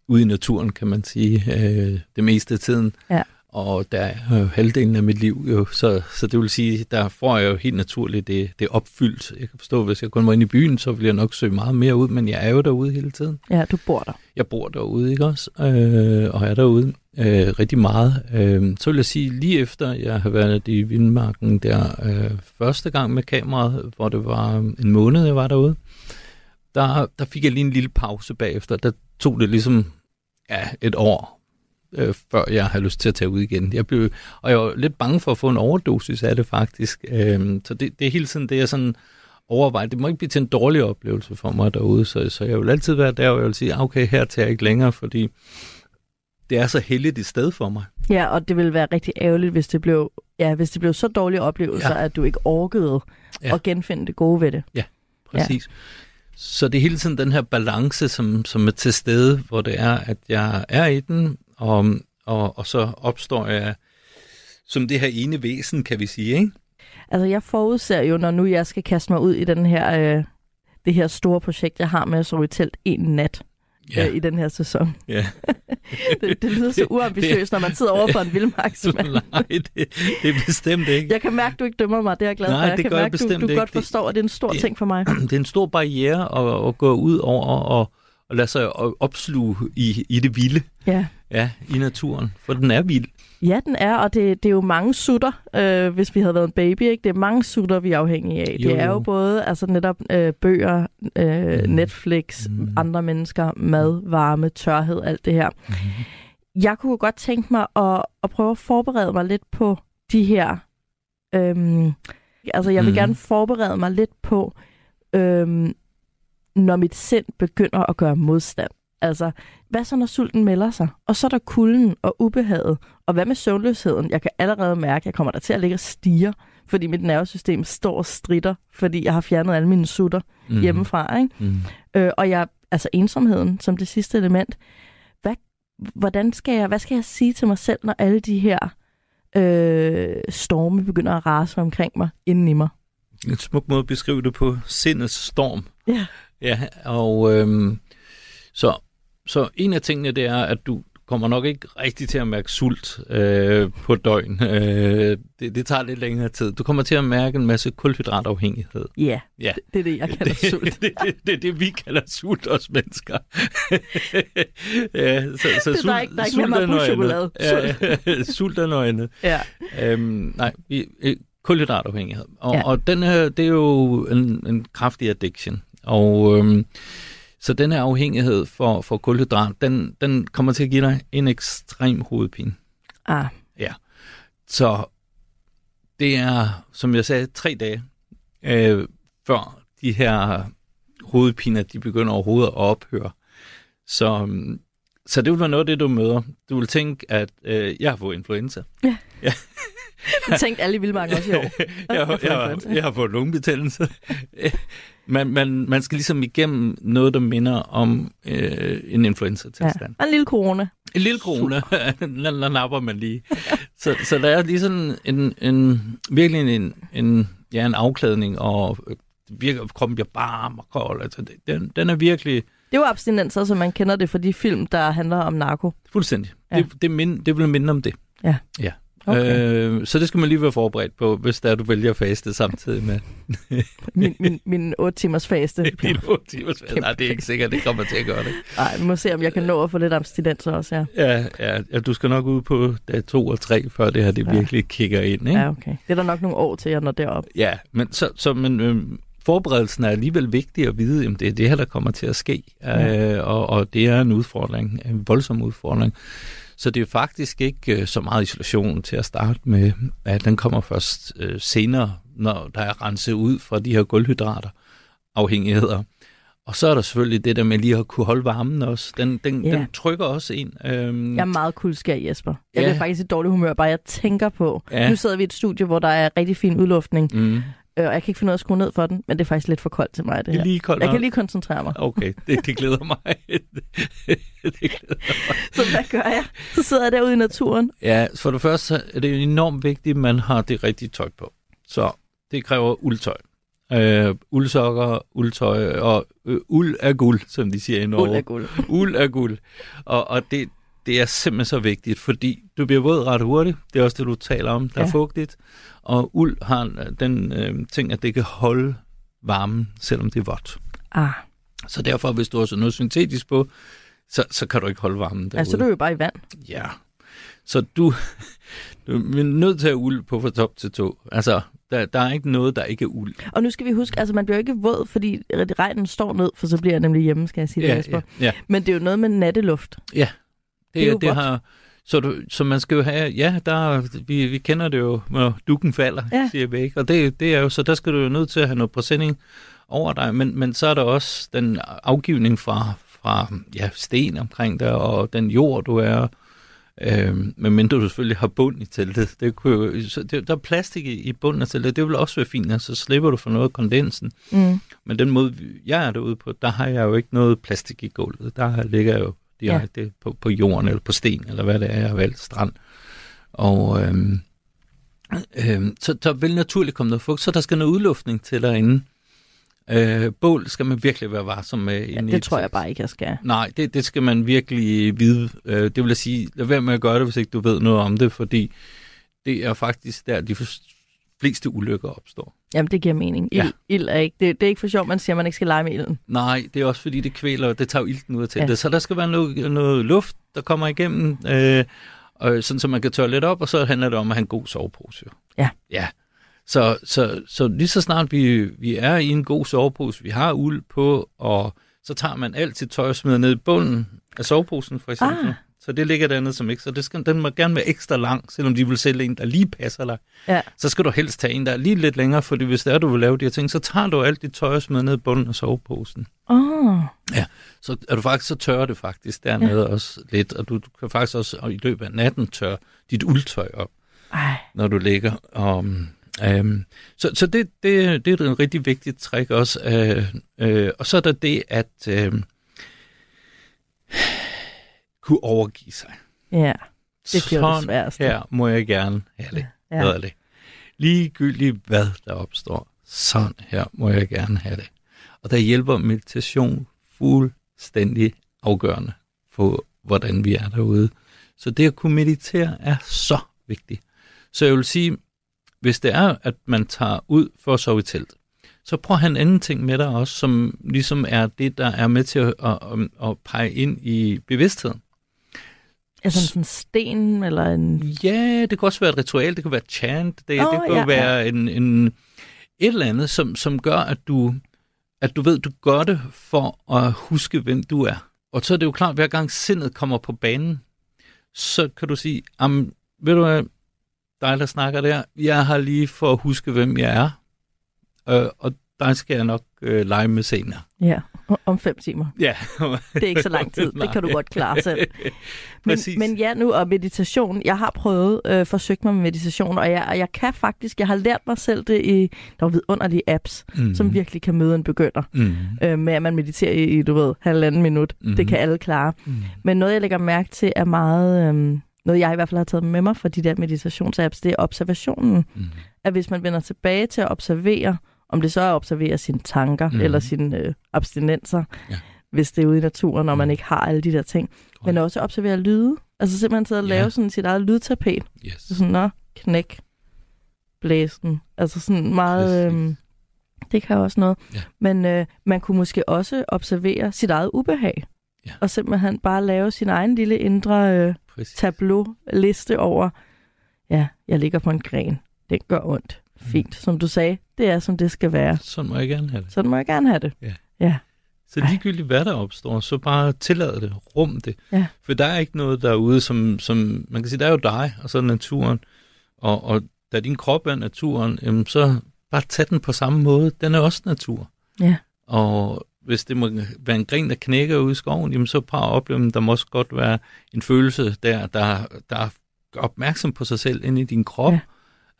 [SPEAKER 4] ude i naturen, kan man sige, øh, det meste af tiden.
[SPEAKER 3] Ja.
[SPEAKER 4] Og der er jo halvdelen af mit liv jo, så, så det vil sige, der får jeg jo helt naturligt det, det opfyldt. Jeg kan forstå, hvis jeg kun var inde i byen, så ville jeg nok søge meget mere ud, men jeg er jo derude hele tiden.
[SPEAKER 3] Ja, du bor der.
[SPEAKER 4] Jeg bor derude, ikke også? Øh, og er derude øh, rigtig meget. Øh, så vil jeg sige, lige efter jeg har været i Vildmarken der øh, første gang med kameraet, hvor det var en måned, jeg var derude, der, der fik jeg lige en lille pause bagefter. Der tog det ligesom ja, et år, øh, før jeg havde lyst til at tage ud igen. Jeg blev, og jeg var lidt bange for at få en overdosis af det faktisk. Øh, så det, det er hele tiden det, jeg sådan overveje. Det må ikke blive til en dårlig oplevelse for mig derude, så, så jeg vil altid være der, og jeg vil sige, "Ah, okay, her tager jeg ikke længere, fordi det er så heldigt et sted for mig.
[SPEAKER 3] Ja, og det ville være rigtig ærgerligt, hvis det blev, ja, hvis det blev så dårlige oplevelser,
[SPEAKER 4] Ja.
[SPEAKER 3] ja. at du ikke orkede
[SPEAKER 4] Ja.
[SPEAKER 3] ja. at genfinde det gode ved det.
[SPEAKER 4] Præcis. Ja. Så det er hele tiden den her balance, som, som er til stede, hvor det er, at jeg er i den, og, og, og så opstår jeg som det her ene væsen, kan vi sige, ikke?
[SPEAKER 3] Altså, jeg forudser jo, når nu jeg skal kaste mig ud i den her, øh, det her store projekt, jeg har med at sove i telt en nat ja. øh, i den her sæson.
[SPEAKER 4] ja.
[SPEAKER 3] Det, det lyder så uambitiøst, når man sidder over for en vildmarksmand.
[SPEAKER 4] Nej, det, det er bestemt ikke.
[SPEAKER 3] Jeg kan mærke, du ikke dømmer mig, det er jeg glad
[SPEAKER 4] Nej,
[SPEAKER 3] for. Jeg
[SPEAKER 4] det
[SPEAKER 3] kan
[SPEAKER 4] gør jeg
[SPEAKER 3] mærke,
[SPEAKER 4] bestemt
[SPEAKER 3] du, du
[SPEAKER 4] ikke.
[SPEAKER 3] godt forstår, at det er en stor
[SPEAKER 4] Det-
[SPEAKER 3] ting for mig.
[SPEAKER 4] det er en stor barriere at, at gå ud over og, og lade sig opsluge i, i det vilde,
[SPEAKER 3] Ja.
[SPEAKER 4] Ja, i naturen, for den er vild.
[SPEAKER 3] Ja, den er, og det, det er jo mange sutter, øh, hvis vi havde været en baby. Ikke? Det er mange sutter, vi er afhængige af.
[SPEAKER 4] Jo,
[SPEAKER 3] det er jo
[SPEAKER 4] jo.
[SPEAKER 3] både altså netop øh, bøger, øh,
[SPEAKER 4] Mm.
[SPEAKER 3] mm. Netflix,
[SPEAKER 4] mm.
[SPEAKER 3] andre mennesker, mad, varme, tørhed, alt det her.
[SPEAKER 4] Mm.
[SPEAKER 3] Jeg kunne godt tænke mig at, at prøve at forberede mig lidt på de her... Øhm, altså, jeg vil
[SPEAKER 4] Mm.
[SPEAKER 3] gerne forberede mig lidt på, øhm, når mit sind begynder at gøre modstand. Altså, hvad så når sulten melder sig? Og så er der kulden og ubehaget. Og hvad med søvnløsheden? Jeg kan allerede mærke, at jeg kommer der til at ligge og stige, fordi mit nervesystem står og stritter, fordi jeg har fjernet alle mine sutter mm. hjemmefra. Ikke?
[SPEAKER 4] Mm.
[SPEAKER 3] Øh, og jeg, altså ensomheden som det sidste element. Hvad, hvordan skal jeg, hvad skal jeg sige til mig selv, når alle de her øh, storme begynder at rase omkring mig, inden i mig?
[SPEAKER 4] En smuk måde at beskrive det på. Sindets storm.
[SPEAKER 3] Ja.
[SPEAKER 4] Ja, og øhm, så, så en af tingene, det er, at du kommer nok ikke rigtig til at mærke sult øh, på døgn. Øh, det, det tager lidt længere tid. Du kommer til at mærke en masse kulhydratafhængighed.
[SPEAKER 3] Ja,
[SPEAKER 4] Ja.
[SPEAKER 3] det er det, jeg kalder sult.
[SPEAKER 4] Det, det, det, det er det, vi kalder sult os mennesker. ja, så, så
[SPEAKER 3] der er ikke- der er ikke
[SPEAKER 4] sult
[SPEAKER 3] Marabou-chokolade.
[SPEAKER 4] andet. Ja, sult er noget andet.
[SPEAKER 3] Ja.
[SPEAKER 4] Øhm, nej, vi, øh, kulhydratafhængighed. Og,
[SPEAKER 3] ja.
[SPEAKER 4] og den her, det er jo en, en kraftig addiction. Og øhm, så den her afhængighed for, for kulhydrat, den, den kommer til at give dig en ekstrem hovedpine.
[SPEAKER 3] Ah,
[SPEAKER 4] Så det er, som jeg sagde, tre dage øh, før de her hovedpiner, de begynder overhovedet at ophøre. Så, så det vil være noget af det, du møder. Du vil tænke, at øh, jeg har fået influenza.
[SPEAKER 3] det tænkte alle i Vildmarken også i år.
[SPEAKER 4] jeg,
[SPEAKER 3] har fået
[SPEAKER 4] jeg,
[SPEAKER 3] influenza.
[SPEAKER 4] jeg, har fået lungebetændelse. man, man, man skal ligesom igennem noget, der minder om øh, en
[SPEAKER 3] Ja.
[SPEAKER 4] influenza-tilstand.
[SPEAKER 3] Og en lille corona.
[SPEAKER 4] En lille corona, den, napper man lige. Så, så der er lige sådan en, en virkelig en, en, ja, en afklædning, og øh, virker, kroppen bliver varm og kold. Altså, den, den er virkelig
[SPEAKER 3] Det er jo abstinenser, som man kender det fra de film, der handler om narko.
[SPEAKER 4] fuldstændig.
[SPEAKER 3] Ja.
[SPEAKER 4] Ja. Det, det, mind, det vil minde om det.
[SPEAKER 3] Ja.
[SPEAKER 4] ja.
[SPEAKER 3] Okay.
[SPEAKER 4] Øh, så det skal man lige være forberedt på, hvis der du vælger at faste samtidig med
[SPEAKER 3] Min, min, min 8 timers faste.
[SPEAKER 4] din 8 timers faste. Nej, det er ikke sikkert, det kommer til at gøre det.
[SPEAKER 3] Nej, vi må se, om jeg kan nå at få lidt abstinenser også, ja.
[SPEAKER 4] Ja, ja, ja, du skal nok ud på dag to og tre, før det her det
[SPEAKER 3] Ja.
[SPEAKER 4] ja. virkelig kigger ind. Ikke?
[SPEAKER 3] Ja, okay. Det er der nok nogle år til, jeg når derop.
[SPEAKER 4] Ja, men, så, så, men øh, forberedelsen er alligevel vigtig at vide, at det er det her, der kommer til at ske.
[SPEAKER 3] Ja.
[SPEAKER 4] Øh, og, og det er en udfordring, en voldsom udfordring. Så det er faktisk ikke øh, så meget isolation til at starte med, at den kommer først øh, senere, når der er renset ud fra de her gulvhydrater afhængigheder. Og så er der selvfølgelig det der med lige at kunne holde varmen også. Den, den,
[SPEAKER 3] Ja.
[SPEAKER 4] den trykker også en. Øhm,
[SPEAKER 3] Jeg er meget kuldskær, Jesper. Jeg
[SPEAKER 4] Ja.
[SPEAKER 3] bliver faktisk i dårlig humør, bare jeg tænker på.
[SPEAKER 4] Ja.
[SPEAKER 3] Nu sidder vi i et studie, hvor der er rigtig fin udluftning,
[SPEAKER 4] mm,
[SPEAKER 3] og jeg kan ikke finde ud af at skrue ned for den, men det er faktisk lidt for koldt til mig, det
[SPEAKER 4] er
[SPEAKER 3] her.
[SPEAKER 4] lige koldt.
[SPEAKER 3] Jeg kan lige koncentrere mig.
[SPEAKER 4] Okay, det, det glæder mig. det glæder
[SPEAKER 3] Så hvad gør jeg? Så sidder jeg derude i naturen.
[SPEAKER 4] Ja, for det første er det enormt vigtigt, at man har det rigtige tøj på. Så det kræver uldtøj. Øh, uldsokker, uldtøj og øh, uld er guld, som de siger i Norge.
[SPEAKER 3] Uld er guld.
[SPEAKER 4] Uld er guld. Og, og det, det er simpelthen så vigtigt, fordi du bliver våd ret hurtigt. Det er også det, du taler om. Der
[SPEAKER 3] Ja.
[SPEAKER 4] er fugtigt. Og uld har den øh, ting, at det kan holde varmen, selvom det er vådt.
[SPEAKER 3] Ah,
[SPEAKER 4] Så derfor, hvis du har sådan noget syntetisk på, så, så kan du ikke holde varmen derude.
[SPEAKER 3] altså du er jo bare i vand.
[SPEAKER 4] Ja. Så du, du er nødt til at uld på fra top til to. Altså, der, der er ikke noget, der ikke er uld.
[SPEAKER 3] Og nu skal vi huske, altså man bliver ikke våd, fordi regnen står ned, for så bliver jeg nemlig hjemme, skal jeg sige det, Jesper.
[SPEAKER 4] ja, ja.
[SPEAKER 3] Men det er jo noget med natteluft.
[SPEAKER 4] Det,
[SPEAKER 3] Det
[SPEAKER 4] det
[SPEAKER 3] vådt.
[SPEAKER 4] har, så, du, så man skal jo have, ja, der, vi, vi kender det jo, når dukken falder,
[SPEAKER 3] Ja.
[SPEAKER 4] siger vi ikke. Og det, det er jo, så der skal du jo nødt til at have noget præsending over dig. Men, men så er der også den afgivning fra, fra ja, sten omkring dig, og den jord, du er, øh, medmindre du selvfølgelig har bund i teltet. Det kunne jo, så det, der er plastik i, i bunden af teltet, det vil også være fint, og så slipper du for noget af kondensen.
[SPEAKER 3] Mm.
[SPEAKER 4] Men den måde, jeg er derude på, der har jeg jo ikke noget plastik i gulvet. Der ligger jeg jo direkte ja. på, på jorden eller på sten, eller hvad det er, jeg har valgt, strand. Og øhm, øhm, så der vil naturligt komme noget fugt, så der skal noget udluftning til derinde. Øh, bål skal man virkelig være varsom med.
[SPEAKER 3] Ja, det
[SPEAKER 4] et
[SPEAKER 3] tror jeg bare ikke, jeg skal.
[SPEAKER 4] Nej, det, det skal man virkelig vide. Øh, det vil jeg sige, lad være med at gøre det, hvis ikke du ved noget om det, fordi det er faktisk der, de fleste ulykker opstår.
[SPEAKER 3] Jamen, det giver mening. Ild,
[SPEAKER 4] Ja.
[SPEAKER 3] ild er ikke, det, det er ikke for sjovt, man siger, at man ikke skal lege med ilden.
[SPEAKER 4] Nej, det er også fordi, det kvæler, det tager ilten ud af teltet.
[SPEAKER 3] Ja.
[SPEAKER 4] Så der skal være noget, noget luft, der kommer igennem, øh, og sådan så man kan tørre lidt op, og så handler det om at have en god sovepose.
[SPEAKER 3] Ja.
[SPEAKER 4] Ja. Så, så, så lige så snart vi, vi er i en god sovepose, vi har uld på, og så tager man alt sit tøj og smider ned i bunden af soveposen, for eksempel.
[SPEAKER 3] Ah.
[SPEAKER 4] Så det ligger dernede som ikke. Så det skal, den må gerne være ekstra lang, selvom de vil sælge en, der lige passer dig.
[SPEAKER 3] Ja.
[SPEAKER 4] Så skal du helst tage en, der er lige lidt længere, fordi hvis det er, du vil lave de her ting, så tager du alt dit tøj og smider ned i bunden af soveposen
[SPEAKER 3] oh,
[SPEAKER 4] så er du faktisk, så tørrer det faktisk dernede ja. også lidt, og du, du kan faktisk også og i løbet af natten tørre dit uldtøj op,
[SPEAKER 3] ej.
[SPEAKER 4] når du ligger. Og, Øhm, så så det, det, det er et rigtig vigtigt træk også. Øh, øh, og så er der det at øh, kunne overgive sig.
[SPEAKER 3] Ja, det bliver det
[SPEAKER 4] Sådan
[SPEAKER 3] sværeste.
[SPEAKER 4] her må jeg gerne have det.
[SPEAKER 3] Ja.
[SPEAKER 4] Ja. det. Ligegyldigt hvad der opstår. Sådan her må jeg gerne have det. Og der hjælper meditation fuldstændig afgørende for, hvordan vi er derude. Så det at kunne meditere er så vigtigt. Så jeg vil sige, hvis det er, at man tager ud for at sove i telt, så prøv at have en anden ting med dig også, som ligesom er det, der er med til at, at, at pege ind i bevidstheden.
[SPEAKER 3] Altså sådan en sten, eller en...
[SPEAKER 4] Ja, det kan også være et ritual, det kan være chant, det, oh, det kan
[SPEAKER 3] ja,
[SPEAKER 4] ja, være en, en, et eller andet, som, som gør, at du, at du ved, du gør det for at huske, hvem du er. Og så er det jo klart, hver gang sindet kommer på banen, så kan du sige, "Am, ved du hvad, dig der snakker der, jeg har lige for at huske, hvem jeg er, øh, og der skal jeg nok øh, lege med senere.
[SPEAKER 3] Ja, om fem timer.
[SPEAKER 4] Ja,
[SPEAKER 3] Det er ikke så lang tid. Det kan du godt klare selv. Men, men ja, nu og meditation. Jeg har prøvet, øh, forsøgt mig med meditation, og jeg, og jeg kan faktisk, jeg har lært mig selv det i, der er vidunderlige apps,
[SPEAKER 4] Mhm.
[SPEAKER 3] mm. som virkelig kan møde en begynder.
[SPEAKER 4] Mm.
[SPEAKER 3] Øh, med at man mediterer i, i, du ved, halvanden minut. Mm.
[SPEAKER 4] Mhm.
[SPEAKER 3] Det kan alle klare.
[SPEAKER 4] Mm.
[SPEAKER 3] Men noget, jeg lægger mærke til, er meget... Øh, noget, jeg i hvert fald har taget med mig fra de der meditationsapps, det er observationen.
[SPEAKER 4] Mm.
[SPEAKER 3] At hvis man vender tilbage til at observere, om det så er at observere sine tanker mm. eller sine øh, abstinenser,
[SPEAKER 4] Ja.
[SPEAKER 3] hvis det er ude i naturen, og man
[SPEAKER 4] Mhm.
[SPEAKER 3] ikke har alle de der ting. Men også observere lyde. Altså simpelthen sidde og
[SPEAKER 4] Ja.
[SPEAKER 3] lave sådan sit eget lydtapet.
[SPEAKER 4] Yes.
[SPEAKER 3] Så sådan, nå, knæk, blæsen. Altså sådan meget...
[SPEAKER 4] Præcis.
[SPEAKER 3] Øhm, det kan også noget.
[SPEAKER 4] Ja.
[SPEAKER 3] Men øh, man kunne måske også observere sit eget ubehag.
[SPEAKER 4] Ja.
[SPEAKER 3] Og simpelthen bare lave sin egen lille indre øh,
[SPEAKER 4] Præcis.
[SPEAKER 3] tableau-liste over, ja, jeg ligger på en gren. Den gør ondt. Fint. Som du sagde, det er, som det skal være.
[SPEAKER 4] Sådan må jeg gerne have det.
[SPEAKER 3] Sådan må jeg gerne have det.
[SPEAKER 4] Ja.
[SPEAKER 3] Ja.
[SPEAKER 4] Så ligegyldigt hvad der opstår, så bare tillad det, rum det.
[SPEAKER 3] Ja.
[SPEAKER 4] For der er ikke noget derude, som, som man kan sige, der er jo dig, og så er naturen. Og, og da din krop er naturen, jamen, så bare tag den på samme måde. Den er også natur.
[SPEAKER 3] Ja.
[SPEAKER 4] Og hvis det må være en gren, der knækker ude i skoven, jamen, så bare opleve, der må også godt være en følelse der, der, der er opmærksom på sig selv inde i din krop.
[SPEAKER 3] Ja.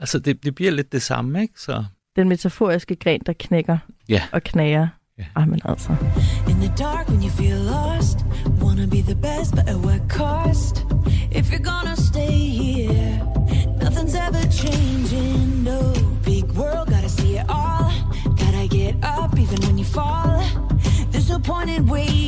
[SPEAKER 4] Altså, det, det bliver lidt det samme, ikke? Så
[SPEAKER 3] Den metaforiske gren, der knækker
[SPEAKER 4] Ja.
[SPEAKER 3] og knager.
[SPEAKER 4] Ja.
[SPEAKER 3] Ej, men altså.
[SPEAKER 6] In the dark when you feel lost, wanna be the best, but at what cost? If you're gonna stay here, nothing's ever changing. No big world, gotta see it all. Gotta get up even when you fall. There's no point in waiting.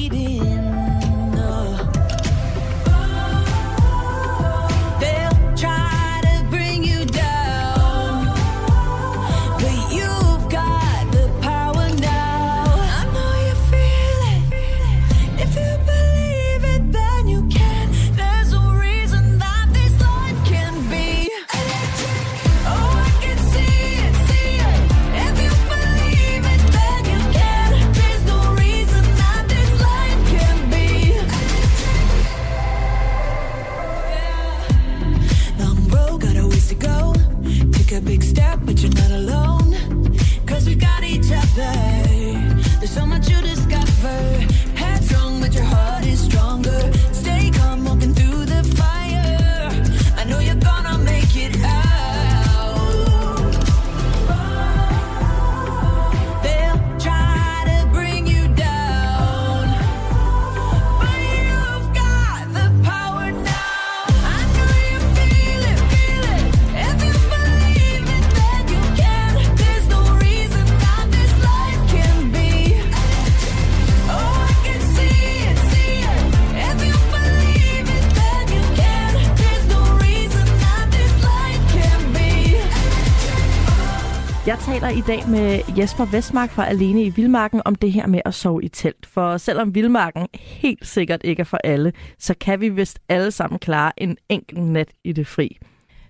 [SPEAKER 3] Dag med Jesper Vestmark fra Alene i Vildmarken om det her med at sove i telt. For selvom Vildmarken helt sikkert ikke er for alle, så kan vi vist alle sammen klare en enkelt nat i det fri.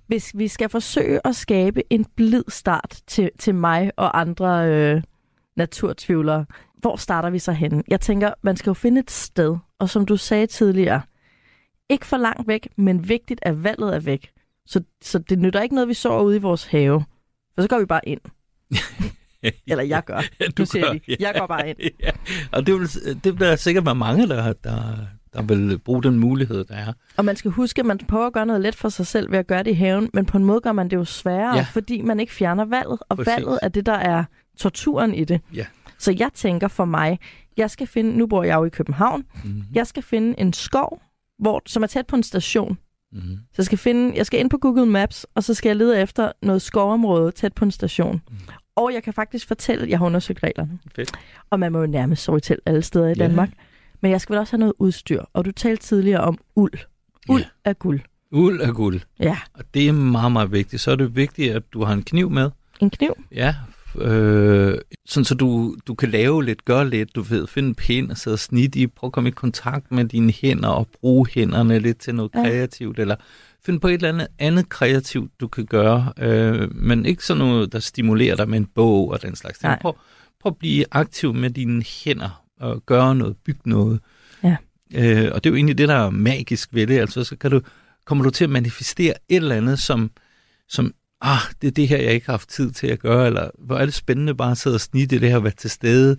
[SPEAKER 3] Hvis vi skal forsøge at skabe en blid start til, til mig og andre øh, naturtvivlere, hvor starter vi så henne? Jeg tænker, man skal jo finde et sted, og som du sagde tidligere, ikke for langt væk, men vigtigt, at valget er væk. Så, så det nytter ikke noget, vi sover ude i vores have. For så går vi bare ind. Eller jeg gør.
[SPEAKER 4] Ja,
[SPEAKER 3] Nu siger jeg lige, jeg går bare ind.
[SPEAKER 4] Ja. Og det, vil, det bliver der sikkert være mange, der, der, der vil bruge den mulighed, der er.
[SPEAKER 3] Og man skal huske, at man prøver at gøre noget let for sig selv ved at gøre det i haven, men på en måde gør man det jo sværere,
[SPEAKER 4] Ja.
[SPEAKER 3] fordi man ikke fjerner valget, og
[SPEAKER 4] Præcis.
[SPEAKER 3] valget er det, der er torturen i det.
[SPEAKER 4] Ja.
[SPEAKER 3] Så jeg tænker for mig, jeg skal finde, nu bor jeg jo i København,
[SPEAKER 4] Mm-hmm.
[SPEAKER 3] jeg skal finde en skov, hvor, som er tæt på en station.
[SPEAKER 4] Mm-hmm.
[SPEAKER 3] Så jeg skal, finde, jeg skal ind på Google Maps, og så skal jeg lede efter noget skovområde tæt på en station.
[SPEAKER 4] Mm.
[SPEAKER 3] Og jeg kan faktisk fortælle, jeg har undersøgt reglerne.
[SPEAKER 4] Fedt.
[SPEAKER 3] Og man må jo nærmest sove i telt alle steder i
[SPEAKER 4] Ja.
[SPEAKER 3] Danmark. Men jeg skal vel også have noget udstyr. Og du talte tidligere om uld. Uld
[SPEAKER 4] Ja.
[SPEAKER 3] er guld.
[SPEAKER 4] Uld er guld,
[SPEAKER 3] Ja,
[SPEAKER 4] og det er meget, meget vigtigt. Så er det vigtigt, at du har en kniv med.
[SPEAKER 3] en kniv.
[SPEAKER 4] Ja, øh, sådan så du, du kan lave lidt, gøre lidt, du ved, finde en pind og sidde og snit i, prøv at komme i kontakt med dine hænder og bruge hænderne lidt til noget
[SPEAKER 3] Ja.
[SPEAKER 4] kreativt, eller finde på et eller andet andet kreativt, du kan gøre, øh, men ikke sådan noget, der stimulerer dig med en bog og den slags ting. Prøv, prøv at blive aktiv med dine hænder og gøre noget, bygge noget.
[SPEAKER 3] Ja.
[SPEAKER 4] Øh, og det er jo egentlig det, der er magisk ved det, altså så kan du, kommer du til at manifestere et eller andet, som, som ah, det er det her, jeg ikke har haft tid til at gøre, eller hvor er det spændende bare at sidde og snitte det her, være til stede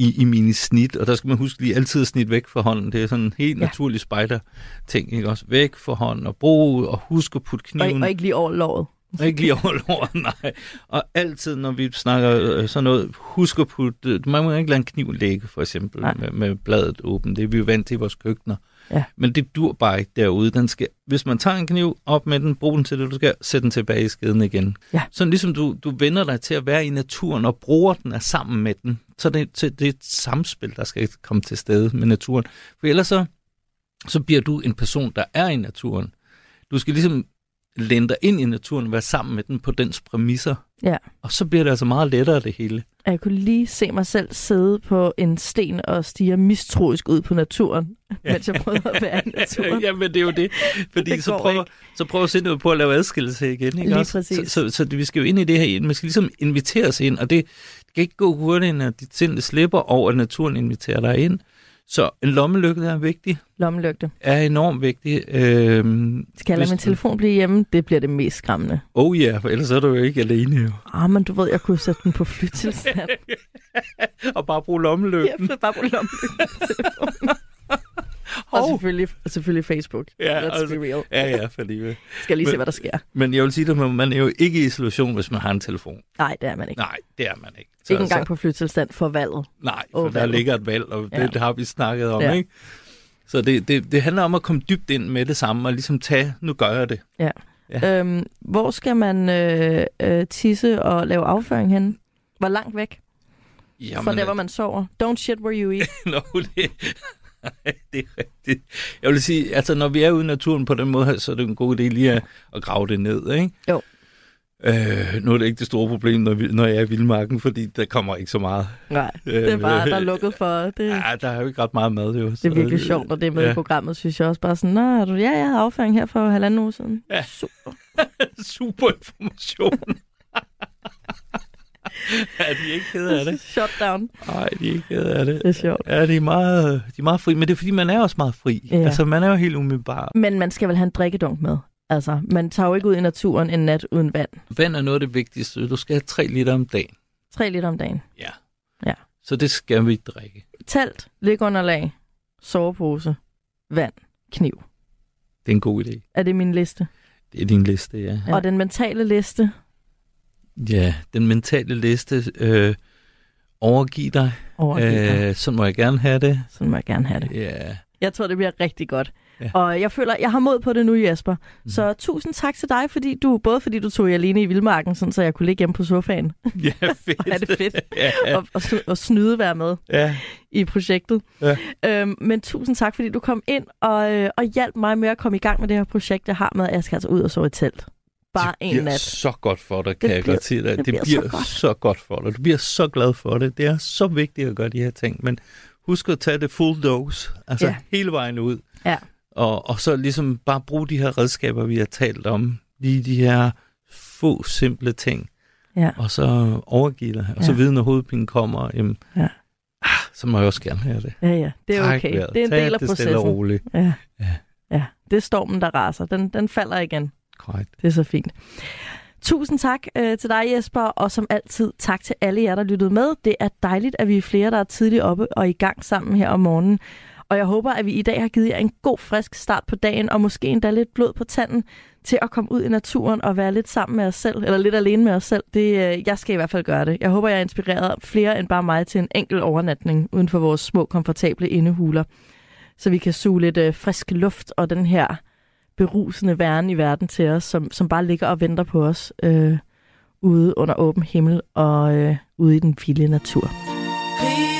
[SPEAKER 4] i, i mine snit, og der skal man huske lige altid at snit væk fra hånden, det er sådan en helt
[SPEAKER 3] Ja.
[SPEAKER 4] naturlig spejder-ting, ikke også? Væk fra hånden, og bruge, og husk at putte
[SPEAKER 3] Og,
[SPEAKER 4] kniven,
[SPEAKER 3] og ikke lige over låret.
[SPEAKER 4] og ikke lige over låret, nej. Og altid, når vi snakker øh, sådan noget, husk at putte, man må ikke lade en kniv ligge, for eksempel,
[SPEAKER 3] Nej.
[SPEAKER 4] med, med bladet åbent, det er vi jo vant til i vores køkkener.
[SPEAKER 3] Ja.
[SPEAKER 4] Men det dur bare ikke derude. Den skal, hvis man tager en kniv op med den, brug den til det, du skal, sæt den tilbage i skeden igen.
[SPEAKER 3] Ja.
[SPEAKER 4] Sådan ligesom du, du vender dig til at være i naturen og bruger den er sammen med den. Så det, så det er et samspil, der skal komme til stede med naturen. For ellers så, så bliver du en person, der er i naturen. Du skal ligesom læne dig ind i naturen være sammen med den på dens præmisser.
[SPEAKER 3] Ja.
[SPEAKER 4] Og så bliver det altså meget lettere det hele.
[SPEAKER 3] Jeg kunne lige se mig selv sidde på en sten og stige mistroisk ud på naturen, mens jeg prøvede at være i naturen.
[SPEAKER 4] ja, men det er jo det. Fordi
[SPEAKER 3] Det
[SPEAKER 4] så
[SPEAKER 3] går
[SPEAKER 4] prøv, så prøv at se noget på at lave adskillelse igen. Ikke
[SPEAKER 3] Lige
[SPEAKER 4] også?
[SPEAKER 3] præcis.
[SPEAKER 4] Så, så, så, vi skal jo ind i det her ind. Man skal ligesom invitere os ind, og det, det kan ikke gå hurtigt, at dit sind slipper, og at naturen inviterer dig ind. Så en lommelygte er vigtig,
[SPEAKER 3] Lommelygte.
[SPEAKER 4] er enormt vigtig. Øhm,
[SPEAKER 3] Skal jeg lade min telefon blive hjemme? Det bliver det mest skræmmende.
[SPEAKER 4] Oh ja, for ellers er du jo ikke alene jo.
[SPEAKER 3] Ah, men du ved, jeg kunne sætte den på flytilstand.
[SPEAKER 4] Og bare bruge lommelygten.
[SPEAKER 3] Jeg bare på lommelygten. Og selvfølgelig, selvfølgelig Facebook.
[SPEAKER 4] Ja,
[SPEAKER 3] Let's
[SPEAKER 4] altså-
[SPEAKER 3] be real.
[SPEAKER 4] Ja, ja, fordi...
[SPEAKER 3] Skal jeg lige se,
[SPEAKER 4] Men-
[SPEAKER 3] hvad der sker.
[SPEAKER 4] Men jeg vil sige, at man er jo ikke i isolation, hvis man har en telefon.
[SPEAKER 3] Nej, det er man ikke.
[SPEAKER 4] Nej, det er man ikke.
[SPEAKER 3] Ikke engang på flytilstand for valget.
[SPEAKER 4] Nej, for der
[SPEAKER 3] valget.
[SPEAKER 4] ligger et valg, og det,
[SPEAKER 3] Ja.
[SPEAKER 4] ja. det har vi snakket om,
[SPEAKER 3] Ja.
[SPEAKER 4] ja. ikke? Så det, det, det handler om at komme dybt ind med det samme, og ligesom tage, nu gør jeg det. Ja.
[SPEAKER 3] Øhm, hvor skal man øh, øh, tisse og lave afføring hen? Hvor langt væk
[SPEAKER 4] Jamen,
[SPEAKER 3] fra der, hvor man sover? Don't shit where you eat.
[SPEAKER 4] Nå, det, det er rigtigt. Jeg vil sige, altså når vi er ude i naturen på den måde, så er det en god idé lige at, at grave det ned, ikke?
[SPEAKER 3] Jo.
[SPEAKER 4] Øh, nu er det ikke det store problem, når, vi, når jeg er i vildmarken, fordi der kommer ikke så meget.
[SPEAKER 3] Nej, det er bare, der er lukket for det.
[SPEAKER 4] Ja, der er jo ikke ret meget mad, jo.
[SPEAKER 3] Det er virkelig sjovt, når det med ja. i programmet, synes jeg også bare sådan, Nå, er du, ja, jeg havde afføring her for halvanden uge siden.
[SPEAKER 4] Ja.
[SPEAKER 3] Super.
[SPEAKER 4] Super information. er de ikke kede af det?
[SPEAKER 3] Shutdown.
[SPEAKER 4] Nej, de er ikke kede af det.
[SPEAKER 3] Det er sjovt.
[SPEAKER 4] Ja, de er, meget, de er meget fri, men det er fordi, man er også meget fri.
[SPEAKER 3] Ja.
[SPEAKER 4] Altså, man er jo helt umiddelbar.
[SPEAKER 3] Men man skal vel have en drikkedunk med. Altså, man tager jo ikke ud i naturen en nat uden vand.
[SPEAKER 4] Vand er noget af det vigtigste. Du skal have 3 liter om dagen.
[SPEAKER 3] 3 liter om dagen.
[SPEAKER 4] Ja.
[SPEAKER 3] Ja.
[SPEAKER 4] Så det skal vi drikke.
[SPEAKER 3] Telt, ligunderlag, sovepose, vand, kniv.
[SPEAKER 4] Det er en god idé.
[SPEAKER 3] Er det min liste?
[SPEAKER 4] Det er din liste, ja.
[SPEAKER 3] Ja. Og den mentale liste,
[SPEAKER 4] Ja, den mentale liste. Øh, overgiv dig.
[SPEAKER 3] overgiver. Øh.
[SPEAKER 4] Øh, sådan må jeg gerne have det.
[SPEAKER 3] Sådan må jeg gerne have det.
[SPEAKER 4] Ja.
[SPEAKER 3] Jeg tror, det bliver rigtig godt. Ja. Og jeg føler, jeg har mod på det nu, Jesper. Mm. Så tusind tak til dig, fordi du, både fordi du tog i alene i Vildmarken, sådan, så jeg kunne ligge hjemme på sofaen
[SPEAKER 4] Ja, fedt.
[SPEAKER 3] er det fedt.
[SPEAKER 4] ja,
[SPEAKER 3] og, og, og snyde være med
[SPEAKER 4] ja.
[SPEAKER 3] i projektet.
[SPEAKER 4] Ja.
[SPEAKER 3] Øhm, men tusind tak, fordi du kom ind og, øh, og hjalp mig med at komme i gang med det her projekt, jeg har med, at jeg skal altså ud og sove i telt. Bare
[SPEAKER 4] det
[SPEAKER 3] en
[SPEAKER 4] bliver
[SPEAKER 3] nat.
[SPEAKER 4] så godt for dig,
[SPEAKER 3] Det
[SPEAKER 4] kan jeg
[SPEAKER 3] bliver-
[SPEAKER 4] godt sige dig.
[SPEAKER 3] det
[SPEAKER 4] Det,
[SPEAKER 3] bliver
[SPEAKER 4] bliver,
[SPEAKER 3] så
[SPEAKER 4] så,
[SPEAKER 3] godt.
[SPEAKER 4] så godt for dig. Du bliver så glad for det. Det er så vigtigt at gøre de her ting. Men husk at tage det full dose. Altså
[SPEAKER 3] Ja.
[SPEAKER 4] hele vejen ud.
[SPEAKER 3] Ja.
[SPEAKER 4] Og, og så ligesom bare bruge de her redskaber, vi har talt om. Lige de her få simple ting.
[SPEAKER 3] Ja.
[SPEAKER 4] Og så overgive dig. Og så
[SPEAKER 3] Ja.
[SPEAKER 4] vide, når hovedpinen kommer, jamen,
[SPEAKER 3] Ja.
[SPEAKER 4] ah, så må jeg også gerne have det.
[SPEAKER 3] Ja, ja, det er okay.
[SPEAKER 4] vejret.
[SPEAKER 3] Det er en
[SPEAKER 4] Tag
[SPEAKER 3] del af
[SPEAKER 4] det stille og
[SPEAKER 3] processen.
[SPEAKER 4] roligt.
[SPEAKER 3] Ja.
[SPEAKER 4] Ja.
[SPEAKER 3] ja, det er stormen, der raser. Den, den falder igen.
[SPEAKER 4] Korrekt.
[SPEAKER 3] Det er så fint. Tusind tak øh, til dig, Jesper, og som altid tak til alle jer, der lyttede med. Det er dejligt, at vi er flere, der er tidligt oppe og i gang sammen her om morgenen. Og jeg håber, at vi i dag har givet jer en god, frisk start på dagen, og måske endda lidt blod på tanden til at komme ud i naturen og være lidt sammen med os selv, eller lidt alene med os selv. Det, øh, jeg skal i hvert fald gøre det. Jeg håber, jeg har inspireret flere end bare mig til en enkel overnatning uden for vores små, komfortable indehuler, så vi kan suge lidt øh, frisk luft og den her berusende væren i verden til os, som, som bare ligger og venter på os øh, ude under åben himmel og øh, ude i den vilde natur.
[SPEAKER 6] Peace.